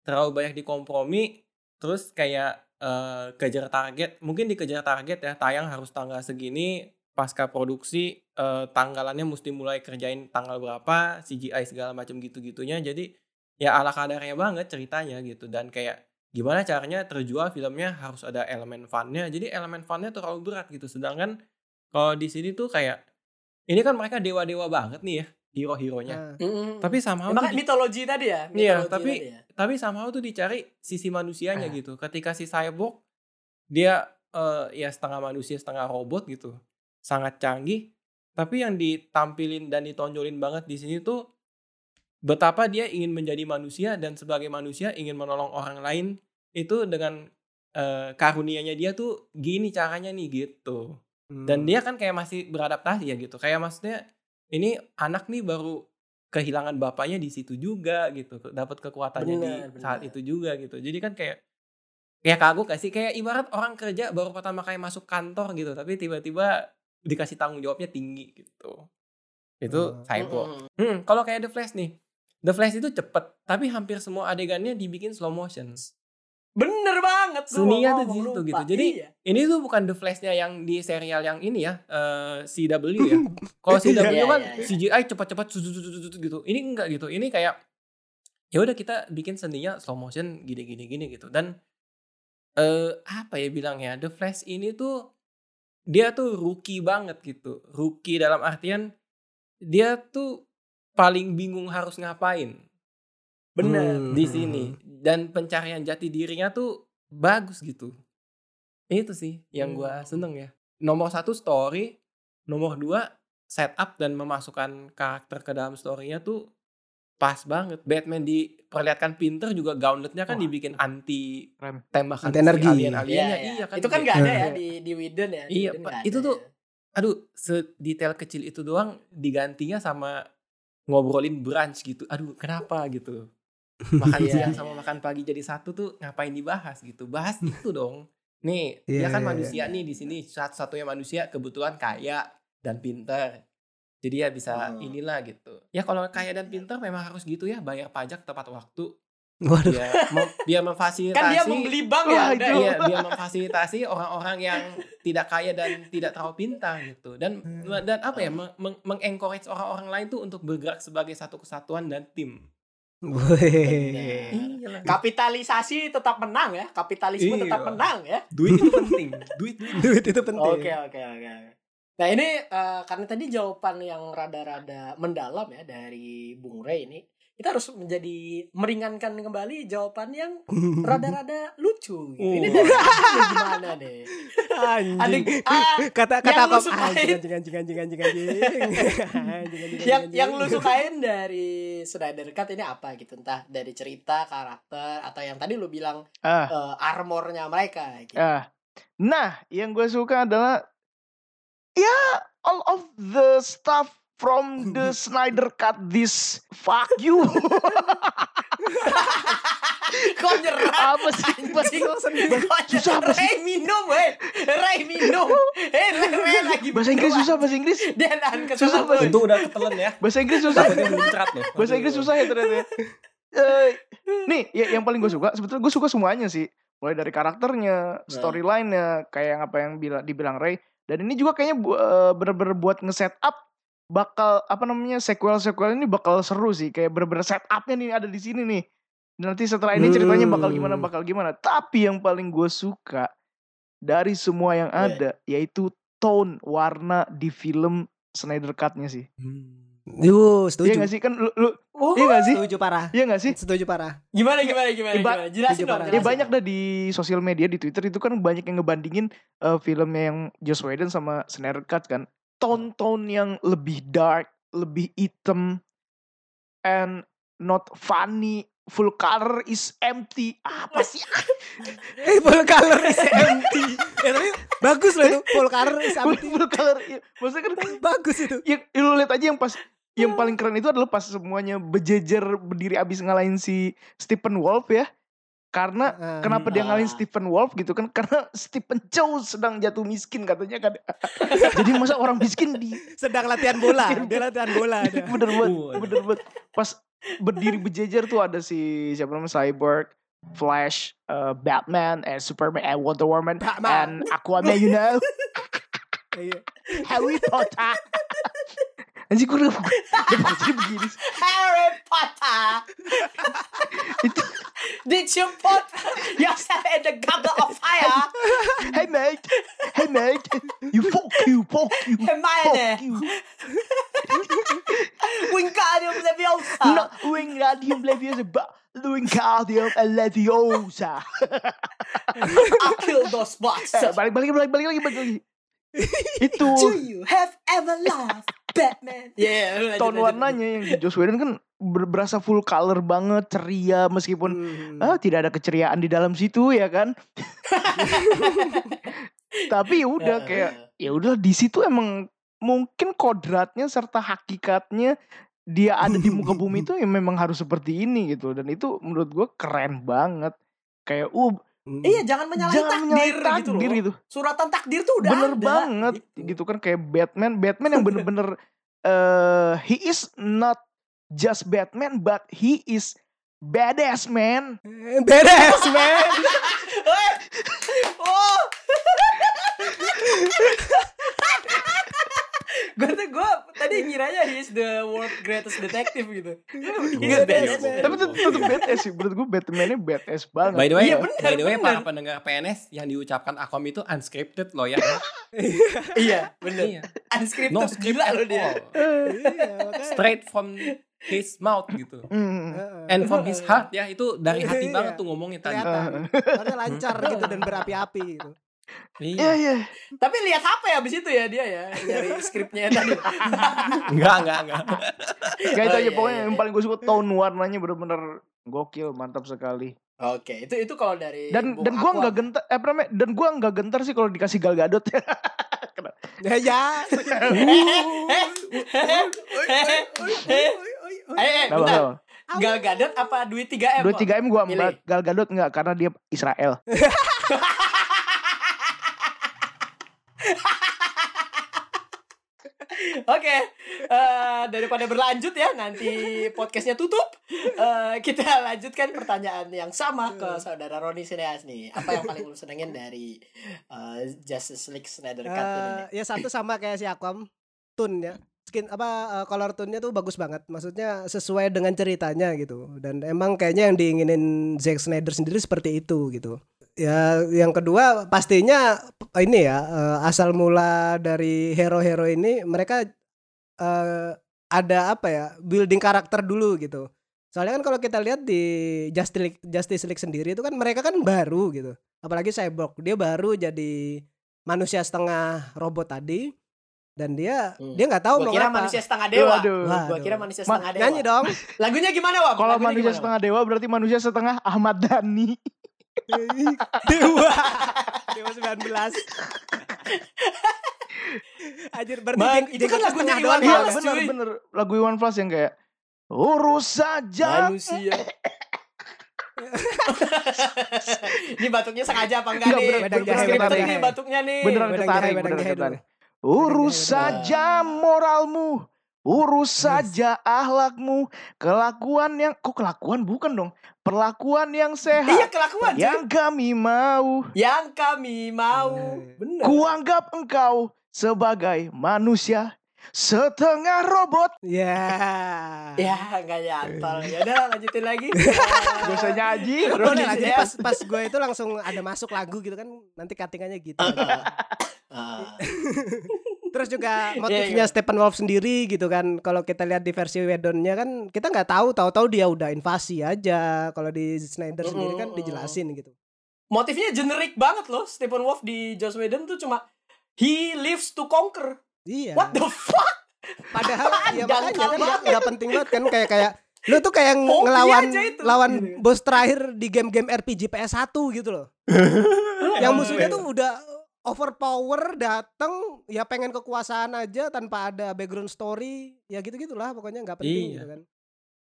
Terlalu banyak dikompromi terus kayak eh, kejar target mungkin dikejar target ya tayang harus tanggal segini pasca produksi eh, tanggalannya mesti mulai kerjain tanggal berapa CGI segala macam gitu-gitunya. Jadi ya ala kadarnya banget ceritanya gitu dan kayak gimana caranya terjual filmnya harus ada elemen funnya jadi elemen funnya terlalu berat gitu sedangkan kalau di sini tuh kayak ini kan mereka dewa-dewa banget nih ya hero-heronya Nah, mm, tapi somehow tuh makanya di- mitologi tadi ya. Iya, mitologi tapi- tadi ya. tapi somehow tuh dicari sisi manusianya Ah. gitu. Ketika si cyborg dia eh, ya setengah manusia setengah robot gitu, sangat canggih. Tapi yang ditampilin dan ditonjolin banget di sini tuh betapa dia ingin menjadi manusia dan sebagai manusia ingin menolong orang lain itu dengan eh, karunianya dia tuh gini caranya nih gitu. Dan hmm. dia kan kayak masih beradaptasi ya gitu. Kayak maksudnya ini anak nih baru kehilangan bapaknya di situ juga gitu. Dapat kekuatannya di Benar, saat itu juga gitu. Jadi kan kayak kayak kagok gak sih? Kayak ibarat orang kerja baru pertama kali masuk kantor gitu, tapi tiba-tiba dikasih tanggung jawabnya tinggi gitu. Itu Hmm. cyborg. Mm-mm. Hmm, kalau kayak The Flash nih. The Flash itu cepet, tapi hampir semua adegannya dibikin slow motion. Bener banget. Seninya tuh di situ gitu. Jadi Iya. ini tuh bukan The Flash-nya yang di serial yang ini ya, eh, CW ya. <laughs> Kalau CW Iya, kan iya, iya. CGI cepat-cepat gitu. Ini enggak gitu. Ini kayak ya udah kita bikin seninya slow motion gini-gini gini gitu. Dan eh apa ya bilangnya? The Flash ini tuh dia tuh rookie banget gitu. Rookie dalam artian dia tuh paling bingung harus ngapain Bener. Hmm. di sini dan pencarian jati dirinya tuh bagus gitu itu sih yang Hmm. seneng ya nomor satu story nomor dua setup dan memasukkan karakter ke dalam storynya tuh pas banget Batman diperlihatkan pinter juga gauntletnya kan Wah. dibikin anti tembakan Anti energi. alien aliennya Iya, iya, kan Itu kan Kayak- gak ada ya Iya. di di Whedon ya. Di Iya, nggak Itu tuh ya. aduh sedetail kecil itu doang digantinya sama ngobrolin brunch gitu. Aduh kenapa? gitu. Makan Iya, siang <laughs> iya. sama makan pagi jadi satu tuh ngapain dibahas gitu? Bahas <laughs> itu dong. Nih Iya, dia kan iya, manusia nih di sini. Satu-satunya manusia kebetulan kaya dan pintar. Jadi ya bisa Hmm. inilah gitu. Ya kalau kaya dan pintar memang harus gitu ya. Bayar pajak tepat waktu Waduh. biar mem- biar memfasilitasi Kan dia membeli bank ya. Ya. Iya, biar memfasilitasi orang-orang yang tidak kaya dan tidak terlalu pintar gitu. Dan Hmm. dan apa ya, meng- meng- mengencourage orang-orang lain tuh untuk bergerak sebagai satu kesatuan dan tim. Iyalah. Kapitalisasi tetap menang ya. Kapitalisme tetap Iya. menang ya. Duit itu penting. Duit duit. Duit itu penting. Oke oke oke. Nah ini eh, karena tadi jawaban yang rada-rada mendalam ya dari Bung Rey ini. Kita harus menjadi meringankan kembali jawaban yang <laughs> rada-rada lucu. Gitu. Ini Oh. dari gimana nih? anjing. Ada- ah, kata kata yang aku anjing anjing anjing anjing anjing. Anjing, yang yang lu sukain dari Snyder Cut ini apa gitu? Entah dari cerita, karakter, atau yang tadi lu bilang Ah, eh, armornya mereka. Gitu. ah. Nah, yang gue suka adalah ya all of the stuff from the <laughs> Snyder Cut this fuck you. <laughs> Kok nyerah? Apa sih? Anjing. Susah apa sih? Ray minum, weh. Ray minum. <laughs> Eh, Ray, lagi Bahasa Inggris susah bahasa Inggris. Dia nahan Susah bahasa Untung udah ketelen ya. Bahasa Inggris susah. Bahasa Inggris susah ya ternyata. ya. Eh, nih, ya, yang paling gue suka sebetulnya gue suka semuanya sih. Mulai dari karakternya, storyline-nya, kayak yang apa yang bila, dibilang Ray. Dan ini juga kayaknya bu- eh, bener-bener buat nge-set up bakal apa namanya sequel-sequel ini bakal seru sih. Kayak bener-bener set up-nya nih ada di sini nih. Dan nanti setelah ini ceritanya bakal gimana Hmm. bakal gimana. Tapi yang paling gue suka dari semua yang Weh. ada yaitu tone warna di film Snyder Cut-nya sih. Yuh, Iya setuju. gak sih? Kan lu, lu Oh, iya gak sih? Setuju parah. Iya gak sih? Setuju parah. gimana gimana gimana, Iba- gimana? Jelasin dong. Ya banyak dah di sosial media di Twitter itu kan banyak yang ngebandingin eh, filmnya yang Joss Whedon sama Snyder Cut kan. Tone-tone yang lebih dark, lebih hitam and not funny. Full color is empty. Apa sih? <laughs> Eh, full color is empty. ya, tapi bagus loh itu full color is full, empty. full color. iya. Maksudnya kan Bagus itu. ya, ya lu lihat aja yang pas yang paling keren itu adalah pas semuanya berjejer berdiri abis ngalahin si Stephen Wolf ya. Karena Ah, Kenapa dia ngalahin Ah. Stephen Wolf gitu kan? <laughs> Karena Stephen Chow sedang jatuh miskin katanya kan. <laughs> Jadi masa orang miskin di <laughs> sedang latihan bola. Dia latihan bola ada. bener banget, bener banget. Pas berdiri berjejer tuh ada si siapa namanya Cyborg, Flash, uh, Batman, and Superman, and Wonder Woman, Batman. and Aquaman, you know, Iya. Harry Potter. Anjir gue udah begini. sih. Harry Potter. Itu, Did you put yourself in the goblet of fire? hey mate, hey mate, you fuck you, fuck you, Hermione. fuck you. Wingardium Leviosa. No, Wingardium Leviosa, but Wingardium Leviosa. I'll kill those Eh, bastards. balik balik balik balik lagi balik lagi. Itu Do you have ever loved Batman? Yeah, lu lanjut, tone lanjut. warnanya yang di Joss Whedon kan ber- berasa full color banget, ceria meskipun Hmm. ah, tidak ada keceriaan di dalam situ ya kan. <laughs> Tapi ya udah Heeh. kayak ya udah di situ emang mungkin kodratnya serta hakikatnya dia ada di muka bumi <laughs> itu ya memang harus seperti ini gitu dan itu menurut gue keren banget kayak uh. Iya, jangan menyalahi jangan takdir, menyalahi gitu takdir loh. gitu. Suratan takdir tuh udah bener ada. banget gitu. kan kayak Batman Batman yang bener-bener <laughs> eh he is not just Batman but he is badass man Beres, man. <laughs> Eh, oh. <laughs> gue tuh gue tadi ngiranya he is the world greatest detective gitu. Ingat Badass, tapi tetep, badass sih menurut gue Batman-nya badass banget By the way, Iya, benar, by the way benar. para pendengar PNS yang diucapkan Akom itu unscripted loh ya. <laughs> Iya, bener. Iya. Unscripted No script gila at loh dia. all. <laughs> Iya. Straight from his mouth gitu. Hmm. Heeh. And from his heart ya itu dari hati Iya. banget tuh ngomongnya tadi. Kelihatan. Lancar gitu dan berapi-api gitu. Iya Iya. iya. Tapi lihat HP abis itu ya dia ya nyari skripnya tadi. <laughs> Enggak, enggak, enggak. Kayak itu Oh, aja iya, pokoknya iya. yang paling gue suka tone warnanya bener-bener gokil mantap sekali Oke, itu itu kalau dari dan Bung dan gue nggak gentar eh apa namanya dan gue nggak gentar sih kalau dikasih Gal Gadot <laughs> Ya ya. Eh, eh, Kenapa, bentar. kenapa? Gal Gadot apa duit 3M? Dua Kok? tiga m gue Milih. embat Gal Gadot nggak karena dia Israel <laughs> Oke, eh, daripada berlanjut ya nanti podcastnya tutup, eh, kita lanjutkan pertanyaan yang sama ke saudara Roni Sineas nih. Apa yang paling lu senengin dari eh, Justice League Snyder Cut ini? nih? Eh, ya satu sama kayak si Aquam tune ya skin apa eh, color tune-nya tuh bagus banget maksudnya sesuai dengan ceritanya gitu dan emang kayaknya yang diinginin Zack Snyder sendiri seperti itu gitu ya yang kedua pastinya ini ya eh, asal mula dari hero-hero ini mereka eh, ada apa ya building karakter dulu gitu Soalnya kan kalau kita lihat di Justice League, Justice League sendiri itu kan mereka kan baru gitu. Apalagi Cyborg, dia baru jadi manusia setengah robot tadi dan dia Hmm. dia nggak tahu Gua mau kira apa. manusia setengah dewa. Waduh. Wah, Gua kira manusia Ma- setengah dewa. Nyanyi dong. <laughs> Lagunya gimana, Wam? Kalau manusia gimana, setengah dewa berarti manusia setengah Ahmad Dhani. Dewa. Dewa 19. Anjir berarti Bang, itu kan lagunya setengah Iwan doang Iya ya? Fals, bener cuy. bener lagu Iwan Fals yang kayak urus saja. Manusia. <laughs> ini batuknya sengaja apa enggak Enggak, nih? bener, ini jahe. batuknya nih. Beneran ketarik, beneran ketarik. Urus saja moralmu, urus saja ahlakmu, kelakuan yang kok kelakuan bukan dong, perlakuan yang Iya sehat kelakuan cuy. yang kami mau. Yang kami mau. Iya. Bener. Kuanggap engkau sebagai manusia setengah robot. Ya. Ya enggak nyantol. Ya udah lanjutin lagi. <laughs> Gak usah nyaji. <laughs> Jadi ya. pas pas gue itu langsung ada masuk lagu gitu kan nanti cuttingannya gitu. Ah. <laughs> Terus juga <laughs> Iya, motifnya Stephen Wolf sendiri gitu kan. Kalau kita lihat di versi Wedonnya kan kita nggak tahu, tahu-tahu dia udah invasi aja. Kalau di Snyder sendiri kan dijelasin gitu. Motifnya generik banget loh. Stephen Wolf di Joss Whedon tuh cuma he lives to conquer. Iya. What the fuck? Padahal <laughs> ya makanya kan banget. nggak penting banget kan kayak kayak lu tuh kayak ngelawan lawan Gitu. bos terakhir di game-game RPG PS1 gitu loh. <laughs> yang musuhnya tuh udah overpower dateng ya pengen kekuasaan aja tanpa ada background story ya gitu gitulah pokoknya nggak penting Iya. gitu kan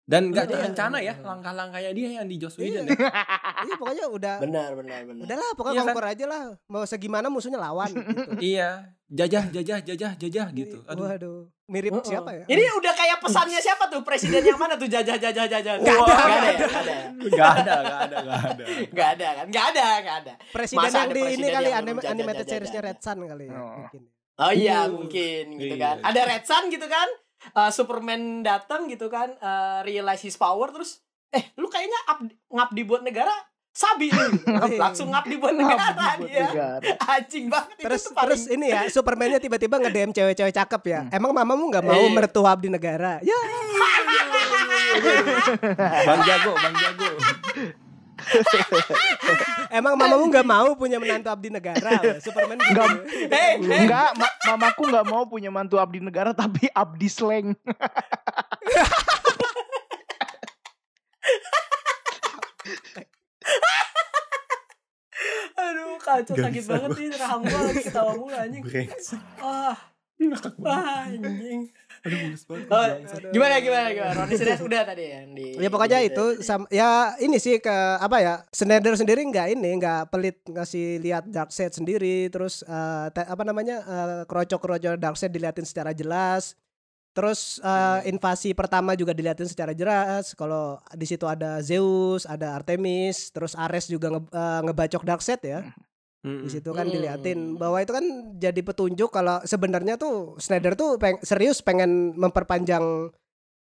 Dan nggak Iya. terencana ya langkah-langkahnya dia yang di Joss Whedon ya. <laughs> iya pokoknya udah Benar, benar, benar. udahlah pokoknya Iya kan? aja lah mau segimana musuhnya lawan gitu. Iya, jajah jajah jajah jajah gitu. Aduh. waduh mirip Uh-uh. siapa ya Ini udah kayak pesannya siapa tuh? Presiden yang mana tuh jajah jajah jajah? Nggak ada, Nggak nggak ada, ya? nggak ada. Gak ada, gak ada, gak ada. Nggak ada kan? Nggak ada, nggak ada. presiden Masa yang ada di ini kali yang anim- belum animated seriesnya Red Sun kali ya Oh. mungkin Oh iya, Uh, mungkin gitu iya. kan. Ada Red Sun gitu kan. Eh, Superman datang gitu kan, eh, realize his power terus eh lu kayaknya up- ngabdi buat negara sabi. Ngabdi. <laughs> langsung ngabdi buat negara dia. <laughs> Anjing banget itu Terus paling- terus ini ya Supermannya tiba-tiba nge-DM cewek-cewek cakep ya. Hmm. Emang mamamu nggak mau Eh. mertua abdi negara? Ya. <laughs> Bang Jago, Bang Jago. Emang mamamu nggak mau punya menantu abdi negara? Superman gitu. Nggak. Eh, Enggak, ma- mamaku nggak mau punya mantu abdi negara tapi abdi slang. Aduh kacau Nggak sakit bisa banget nih rahang gua lagi ketawa mulu anjing. Brengsek. Ah, banget. ah, anjing. Aduh, mulus banget. Oh, gimana gimana gimana? Ronnie Sides udah tadi yang di Ya pokoknya di- itu sam- ya ini sih ke apa ya Snyder sendiri nggak ini nggak pelit ngasih lihat Darkseid sendiri terus eh, te- apa namanya eh, kroco-kroco Darkseid diliatin secara jelas terus eh, invasi pertama juga diliatin secara jelas kalau di situ ada Zeus ada Artemis terus Ares juga nge- eh, ngebacok Darkseid ya Mm-mm. di situ kan Hmm. diliatin bahwa itu kan jadi petunjuk kalau sebenarnya tuh Snyder tuh peng- serius pengen memperpanjang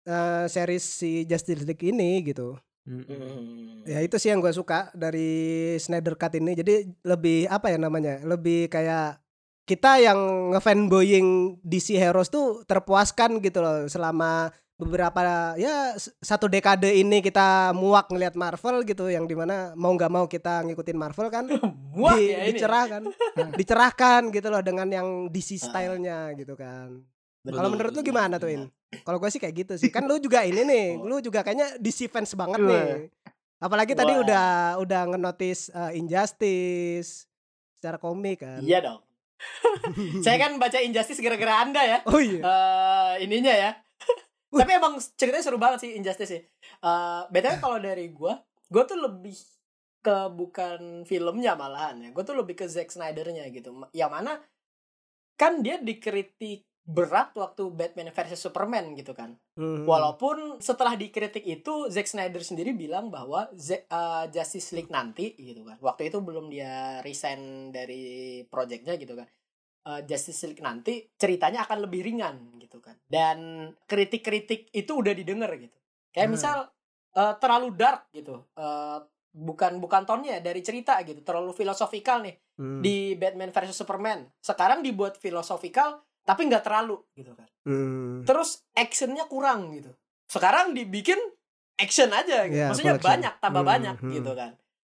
eh, series si Justice League ini gitu. Hmm. ya itu sih yang gue suka dari Snyder Cut ini jadi lebih apa ya namanya lebih kayak kita yang ngefanboying DC Heroes tuh terpuaskan gitu loh selama beberapa ya satu dekade ini kita muak ngelihat Marvel gitu yang di mana mau nggak mau kita ngikutin Marvel kan <laughs> Muak di- ya ini. dicerahkan <laughs> dicerahkan gitu loh dengan yang DC stylenya gitu kan Betul, kalau menurut lu gimana tuh In? Kalau gue sih kayak gitu sih. Kan lu juga ini nih, <laughs> lu juga kayaknya DC fans banget nih. Apalagi tadi Wah. udah udah ngenotis uh, Injustice secara komik kan. Iya dong. <laughs> Saya kan baca Injustice gara-gara Anda ya. Oh iya. Eh ininya ya. <laughs> Tapi emang ceritanya seru banget sih Injustice sih. BTW kalau dari gua, gua tuh lebih ke bukan filmnya malahan ya. Gua tuh lebih ke Zack Snyder-nya gitu. Yang mana kan dia dikritik berat waktu Batman versus Superman gitu kan. Hmm. Walaupun setelah dikritik itu Zack Snyder sendiri bilang bahwa Z- uh, Justice League nanti gitu kan. Waktu itu belum dia resign dari projectnya gitu kan. Uh, Justice League nanti ceritanya akan lebih ringan gitu kan. Dan kritik-kritik itu udah didengar gitu. Kayak Hmm. misal uh, terlalu dark gitu. Uh, bukan bukan tonnya dari cerita gitu. Terlalu filosofikal nih Hmm. di Batman versus Superman. Sekarang dibuat filosofikal tapi nggak terlalu gitu kan Hmm. terus actionnya kurang gitu sekarang dibikin action aja gitu. Iya, Maksudnya action. banyak tambah Hmm, banyak hmm. gitu kan.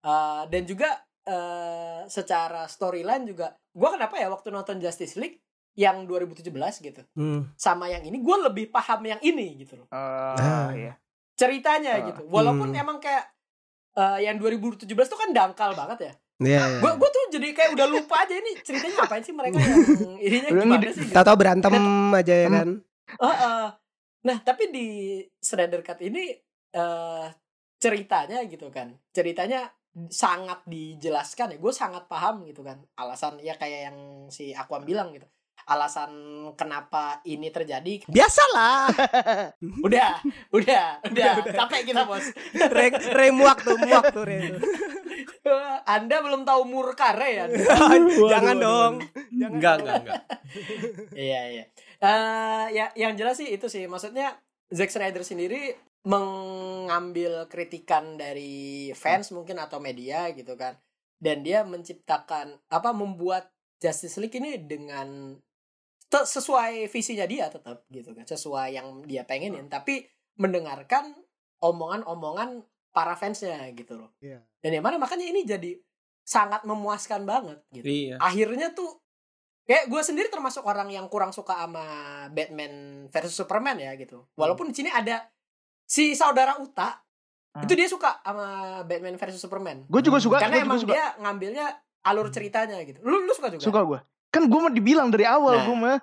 Eh, dan juga eh, secara storyline juga gua kenapa ya waktu nonton Justice League yang 2017 gitu Hmm. sama yang ini gue lebih paham yang ini gitu loh Ah, Ah. iya. ceritanya Ah. gitu walaupun Hmm. emang kayak eh, yang 2017 tuh kan dangkal banget ya Iya. iya. gue gue tuh jadi kayak udah lupa aja ini ceritanya ngapain sih mereka yang <laughs> ininya gimana sih gitu. Tahu-tahu berantem aja ya Hmm. kan. Heeh. Nah, tapi di Snyder Cut ini eh ceritanya gitu kan. Ceritanya sangat dijelaskan ya. Gue sangat paham gitu kan. Alasan ya kayak yang si Aquam bilang gitu. Alasan kenapa ini terjadi. Biasalah. <laughs> Udah, udah, udah. Capek kita, Bos. Re, re muak tuh, muak tuh re. <laughs> Anda belum tahu Murkare ya? <laughs> Jangan dong. Jangan Enggak, dong. enggak, enggak. Iya iya. Eh ya yang jelas sih itu sih maksudnya Zack Snyder sendiri mengambil kritikan dari fans mungkin atau media gitu kan dan dia menciptakan apa membuat Justice League ini dengan sesuai visinya dia tetap gitu kan. Sesuai yang dia pengenin. Tapi mendengarkan omongan-omongan para fansnya gitu loh. Iya. dan yang mana makanya ini jadi sangat memuaskan banget gitu. Iya. akhirnya tuh kayak gue sendiri termasuk orang yang kurang suka sama Batman versus Superman ya gitu. Walaupun di sini ada si saudara Uta Hmm. itu dia suka sama Batman versus Superman. Gue juga suka, karena juga emang suka. dia ngambilnya alur ceritanya gitu. Lu lu suka juga? Suka gue. Kan gue mah dibilang dari awal Nah. gue mah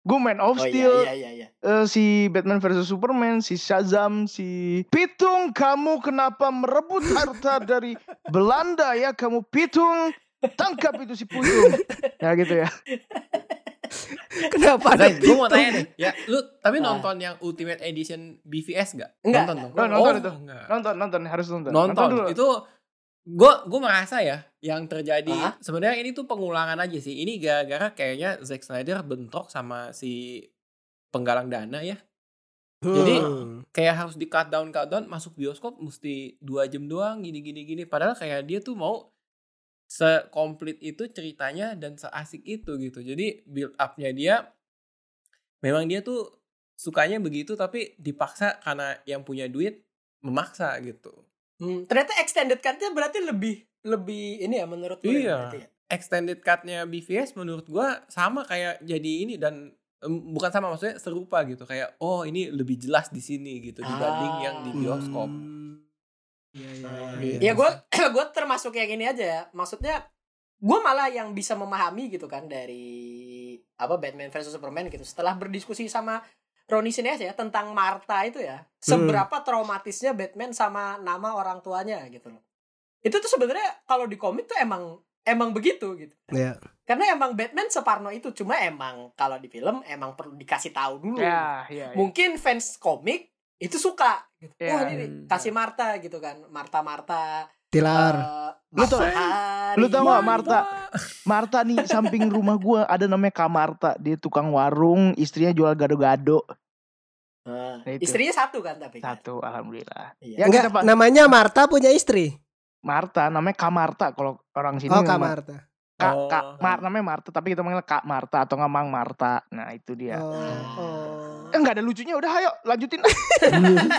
gue main of oh Steel, iya iya iya, iya. eh, si Batman versus Superman, si Shazam, si Pitung, kamu kenapa merebut harta <laughs> dari Belanda ya? Kamu Pitung, tangkap itu si Pitung. ya gitu ya. Kenapa ada gue mau tanya nih. Ya, lu tapi Ah. nonton yang Ultimate Edition BVS gak? Enggak, Nonton dong. Oh, nonton Oh, itu. enggak. Nonton, nonton, harus nonton. Nonton. dulu. Itu gue gue merasa ya yang terjadi Hah? sebenarnya ini tuh pengulangan aja sih. Ini gara-gara kayaknya Zack Snyder bentrok sama si penggalang dana ya. Jadi Hmm. kayak harus di cut down cut down masuk bioskop mesti dua jam doang gini gini gini. Padahal kayak dia tuh mau sekomplit itu ceritanya dan seasik itu gitu. Jadi build up-nya dia memang dia tuh sukanya begitu tapi dipaksa karena yang punya duit memaksa gitu. Hmm, ternyata extended cut-nya berarti lebih lebih ini ya menurut gue Iya. berarti ya. Extended cut-nya BVS menurut gua sama kayak jadi ini dan em, bukan sama maksudnya serupa gitu kayak oh ini lebih jelas di sini gitu dibanding Ah. yang di bioskop. Hmm. Iya, iya, Ah, iya. Ya gue <clears throat> gue termasuk yang ini aja ya. Maksudnya gue malah yang bisa memahami gitu kan dari apa Batman versus Superman gitu. Setelah berdiskusi sama Roni Sines ya tentang Martha itu ya, seberapa traumatisnya Batman sama nama orang tuanya gitu loh. Itu tuh sebenarnya kalau di komik tuh emang emang begitu gitu. Iya. Karena emang Batman separno itu cuma emang kalau di film emang perlu dikasih tahu dulu. Ya, ya, ya. Mungkin fans komik itu suka gitu. Ya. Wah, ini kasih Martha gitu kan. Martha Martha Tilar. Eh, Lu tau- lu tau gak, Martha? Martha? Marta nih samping rumah gua ada namanya Kak Marta. Dia tukang warung, istrinya jual gado-gado. Eh, Nah, itu. istrinya satu kan tapi kan? Satu, alhamdulillah. Iya. Ya, Enggak, kita, Pak. namanya Marta punya istri. Marta, namanya Kak Marta kalau orang sini. Oh, Kak Marta. Kak, Oh. Kak, Mar, namanya Marta, tapi kita manggil Kak Marta atau nggak Mang Marta. Nah itu dia. Oh, oh. Eh nggak ada lucunya, udah ayo lanjutin.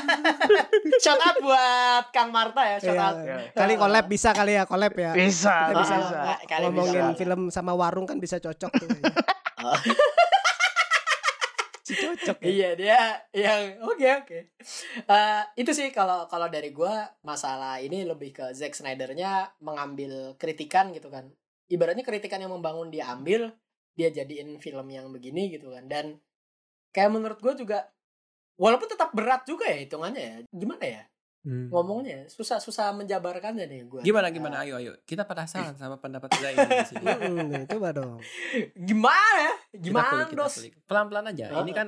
<laughs> Shout out buat Kang Marta ya, shout Iya. out. Kali collab bisa kali ya, collab ya. bisa, Kita bisa, bisa. Ah, kali ngomongin bisa. film sama warung kan bisa cocok tuh. <laughs> Oh. Si cocok ya. Iya dia yang oke oke. Eh, itu sih kalau kalau dari gua masalah ini lebih ke Zack Snyder-nya mengambil kritikan gitu kan. Ibaratnya kritikan yang membangun dia ambil, dia jadiin film yang begini gitu kan. Dan kayak menurut gua juga walaupun tetap berat juga ya hitungannya ya. Gimana ya? Ngomongnya susah susah menjabarkannya nih gua. Gimana gimana ayo ayo kita penasaran sama pendapat Zain di sini. <laughs> Hmm, coba dong. Gimana ya? Kita Gimana, kulik, kita Dos? kulik. Pelan-pelan aja. Heeh. Ini kan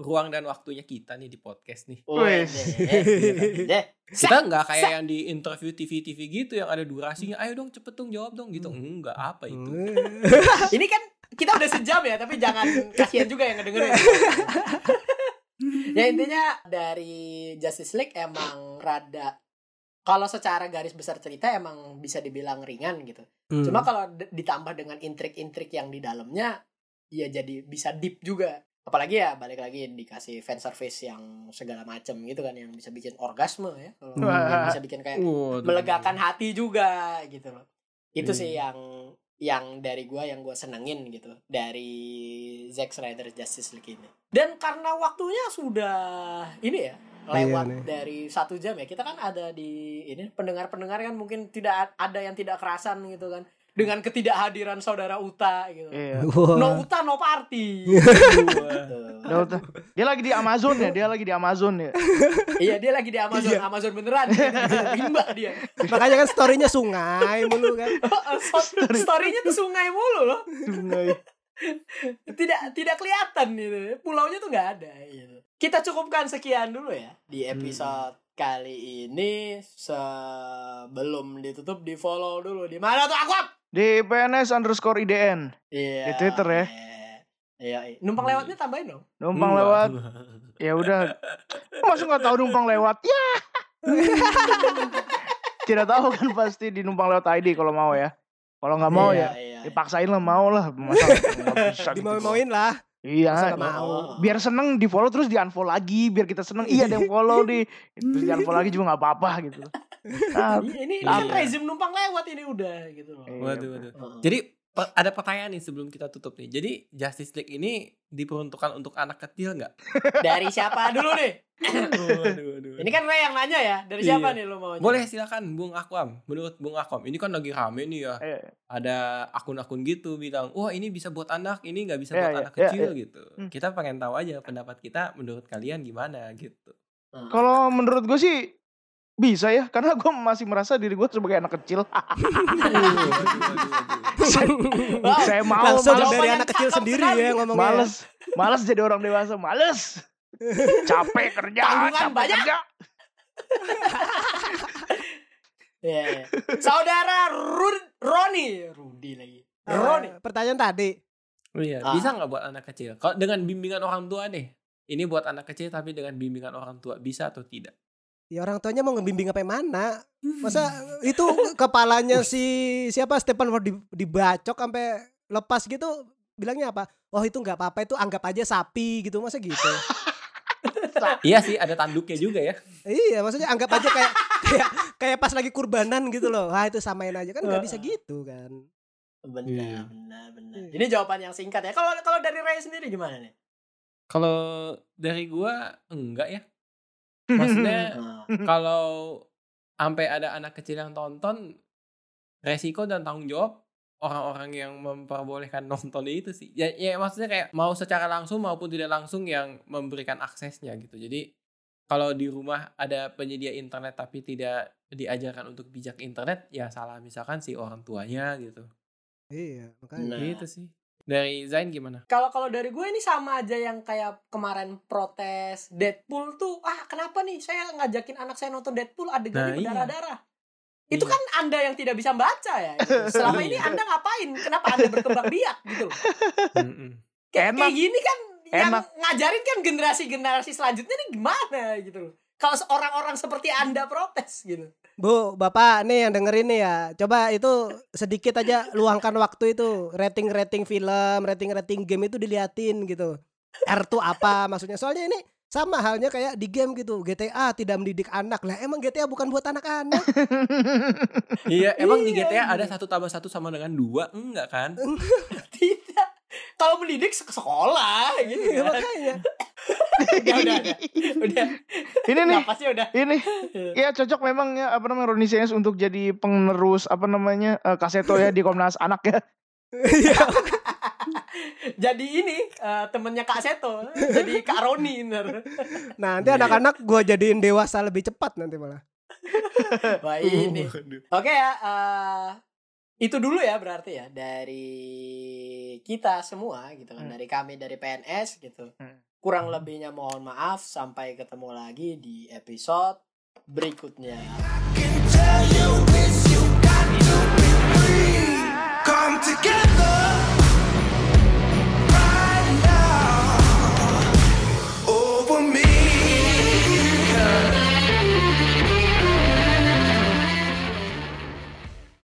ruang dan waktunya kita nih di podcast nih. Wih, Wes. deh, deh. Kita nggak kayak yang di interview TV-TV gitu yang ada durasinya. Ayo dong cepet dong jawab dong gitu. Enggak apa itu. Hmm. <laughs> Ini kan kita udah sejam ya, tapi jangan kasihan juga yang ngedengerin. <laughs> ya intinya dari Justice League emang rada kalau secara garis besar cerita emang bisa dibilang ringan gitu. Hmm. Cuma kalau ditambah dengan intrik-intrik yang di dalamnya ya jadi bisa deep juga. apalagi ya balik lagi dikasih fan service yang segala macem gitu kan yang bisa bikin orgasme ya kalau Hmm. bisa bikin kayak melegakan hati juga gitu loh itu Hmm. sih yang yang dari gua yang gua senengin gitu dari Zack Snyder Justice League ini. Dan karena waktunya sudah ini ya lewat Iya dari satu jam ya kita kan ada di ini pendengar-pendengar kan mungkin tidak ada yang tidak kerasan gitu kan dengan ketidakhadiran saudara Uta gitu Iya. Wah. no Uta no party Tuh. Udah, udah. Dia lagi di Amazon ya, dia lagi di Amazon ya. iya dia lagi di Amazon Iya. Amazon beneran rimba dia Makanya kan storynya sungai mulu kan. <laughs> Storynya tuh sungai mulu loh Sungai. tidak tidak kelihatan gitu pulaunya tuh nggak ada gitu. kita cukupkan sekian dulu ya di episode kali ini sebelum ditutup di follow dulu di mana tuh aku Di PNS underscore IDN. iya Di Twitter ya. iya iya. numpang lewatnya tambahin dong Numpang Enggak. lewat. Ya udah. <laughs> Masa nggak tahu numpang lewat? Ya. Tidak tahu kan pasti di numpang lewat ID kalau mau ya. Kalau nggak mau Iya, ya, iya. dipaksain lah mau lah. <laughs> Masa gitu. Dimau-mauin lah. Masa Iya. mau. Biar seneng di follow terus di unfollow lagi. Biar kita seneng. Iya ada yang follow di. Terus di unfollow lagi juga nggak apa-apa gitu. Ini, ini kan rezim numpang lewat ini udah gitu loh Iya. Waduh, waduh. Heeh. Jadi ada pertanyaan nih sebelum kita tutup nih. Jadi Justice League ini diperuntukkan untuk anak kecil nggak? <laughs> dari siapa dulu nih waduh. ini kan Ray yang nanya ya dari siapa Iya. nih lo mau Boleh silakan Bung Akwam. Menurut Bung Akwam, ini kan lagi rame nih ya. Iya. Ada akun-akun gitu bilang, wah ini bisa buat anak, ini nggak bisa Iya, buat iya, anak iya, kecil iya. gitu. Hmm. Kita pengen tahu aja pendapat kita menurut kalian gimana gitu. Kalau menurut gue sih bisa ya, karena gue masih merasa diri gue sebagai anak kecil. Wow, <laughs> Saya mau Langsung males, dari anak kecil cakep sendiri sekali. ya ngomongnya. males, males jadi orang dewasa, males. <laughs> Capek kerja, Tanggungan capek banyak. kerja. Iya, <laughs> iya. Saudara Rud Roni, Rudi lagi. Roni. Eh, pertanyaan tadi. Oh iya, Ah. bisa nggak buat anak kecil? Kalau dengan bimbingan orang tua deh. Ini buat anak kecil tapi dengan bimbingan orang tua bisa atau tidak? Ya orang tuanya mau ngebimbing apa mana? Masa itu kepalanya <laughs> si siapa Stephen Ford di- dibacok sampai lepas gitu bilangnya apa? Oh itu nggak apa-apa itu anggap aja sapi gitu masa gitu. <laughs> iya sih, ada tanduknya juga ya. iya maksudnya anggap aja kayak <laughs> kayak kayak pas lagi kurbanan gitu loh. Wah itu samain aja kan nggak bisa gitu kan. Benar, Iya. benar, benar. Iya. Ini jawaban yang singkat ya. Kalau kalau dari Ray sendiri gimana nih? Kalau dari gua enggak ya. Maksudnya <laughs> kalau sampai ada anak kecil yang tonton resiko dan tanggung jawab orang-orang yang memperbolehkan <laughs> nonton itu sih ya, ya maksudnya kayak mau secara langsung maupun tidak langsung yang memberikan aksesnya gitu jadi kalau di rumah ada penyedia internet tapi tidak diajarkan untuk bijak internet ya salah misalkan si orang tuanya gitu Iya makanya. Nah. gitu sih dari Zain gimana Kalau kalau dari gue ini sama aja yang kayak kemarin protes Deadpool tuh ah kenapa nih saya ngajakin anak saya nonton Deadpool adegannya Nah, iya. berdarah-darah. Itu Iya. kan Anda yang tidak bisa baca ya. gitu. <laughs> Selama ini Iya. Anda ngapain? Kenapa Anda berkembang biak gitu? Kayak, kayak gini kan yang Enak. ngajarin kan generasi-generasi selanjutnya nih gimana gitu loh. Kalau orang-orang seperti Anda protes gitu. Bu, Bapak nih yang dengerin nih ya. Coba itu sedikit aja luangkan waktu itu rating-rating film, rating-rating game itu diliatin gitu. R tuh apa maksudnya? Soalnya ini sama halnya kayak di game gitu. GTA tidak mendidik anak. Lah emang GTA bukan buat anak-anak. iya emang di GTA ada iya. satu tambah satu sama dengan dua enggak kan Tidak. <laughs> Kalau mendidik ke sekolah gitu Iya, kan. makanya. Udah, <laughs> udah, udah. Udah. Ini nih, Napasnya udah. ini <laughs> ya cocok memang ya apa namanya Ronnie Siens untuk jadi penerus apa namanya eh, kaseto ya di Komnas Anak ya. <laughs> Jadi ini eh, temennya Kak Seto, jadi Kak Roni ntar. Nah, nanti anak-anak gua jadiin dewasa lebih cepat nanti malah. Wah ini. Oke ya, eh, itu dulu ya berarti ya dari kita semua gitu kan, Hmm. dari kami dari PNS gitu. Hmm. Kurang lebihnya mohon maaf sampai ketemu lagi di episode berikutnya. Come together.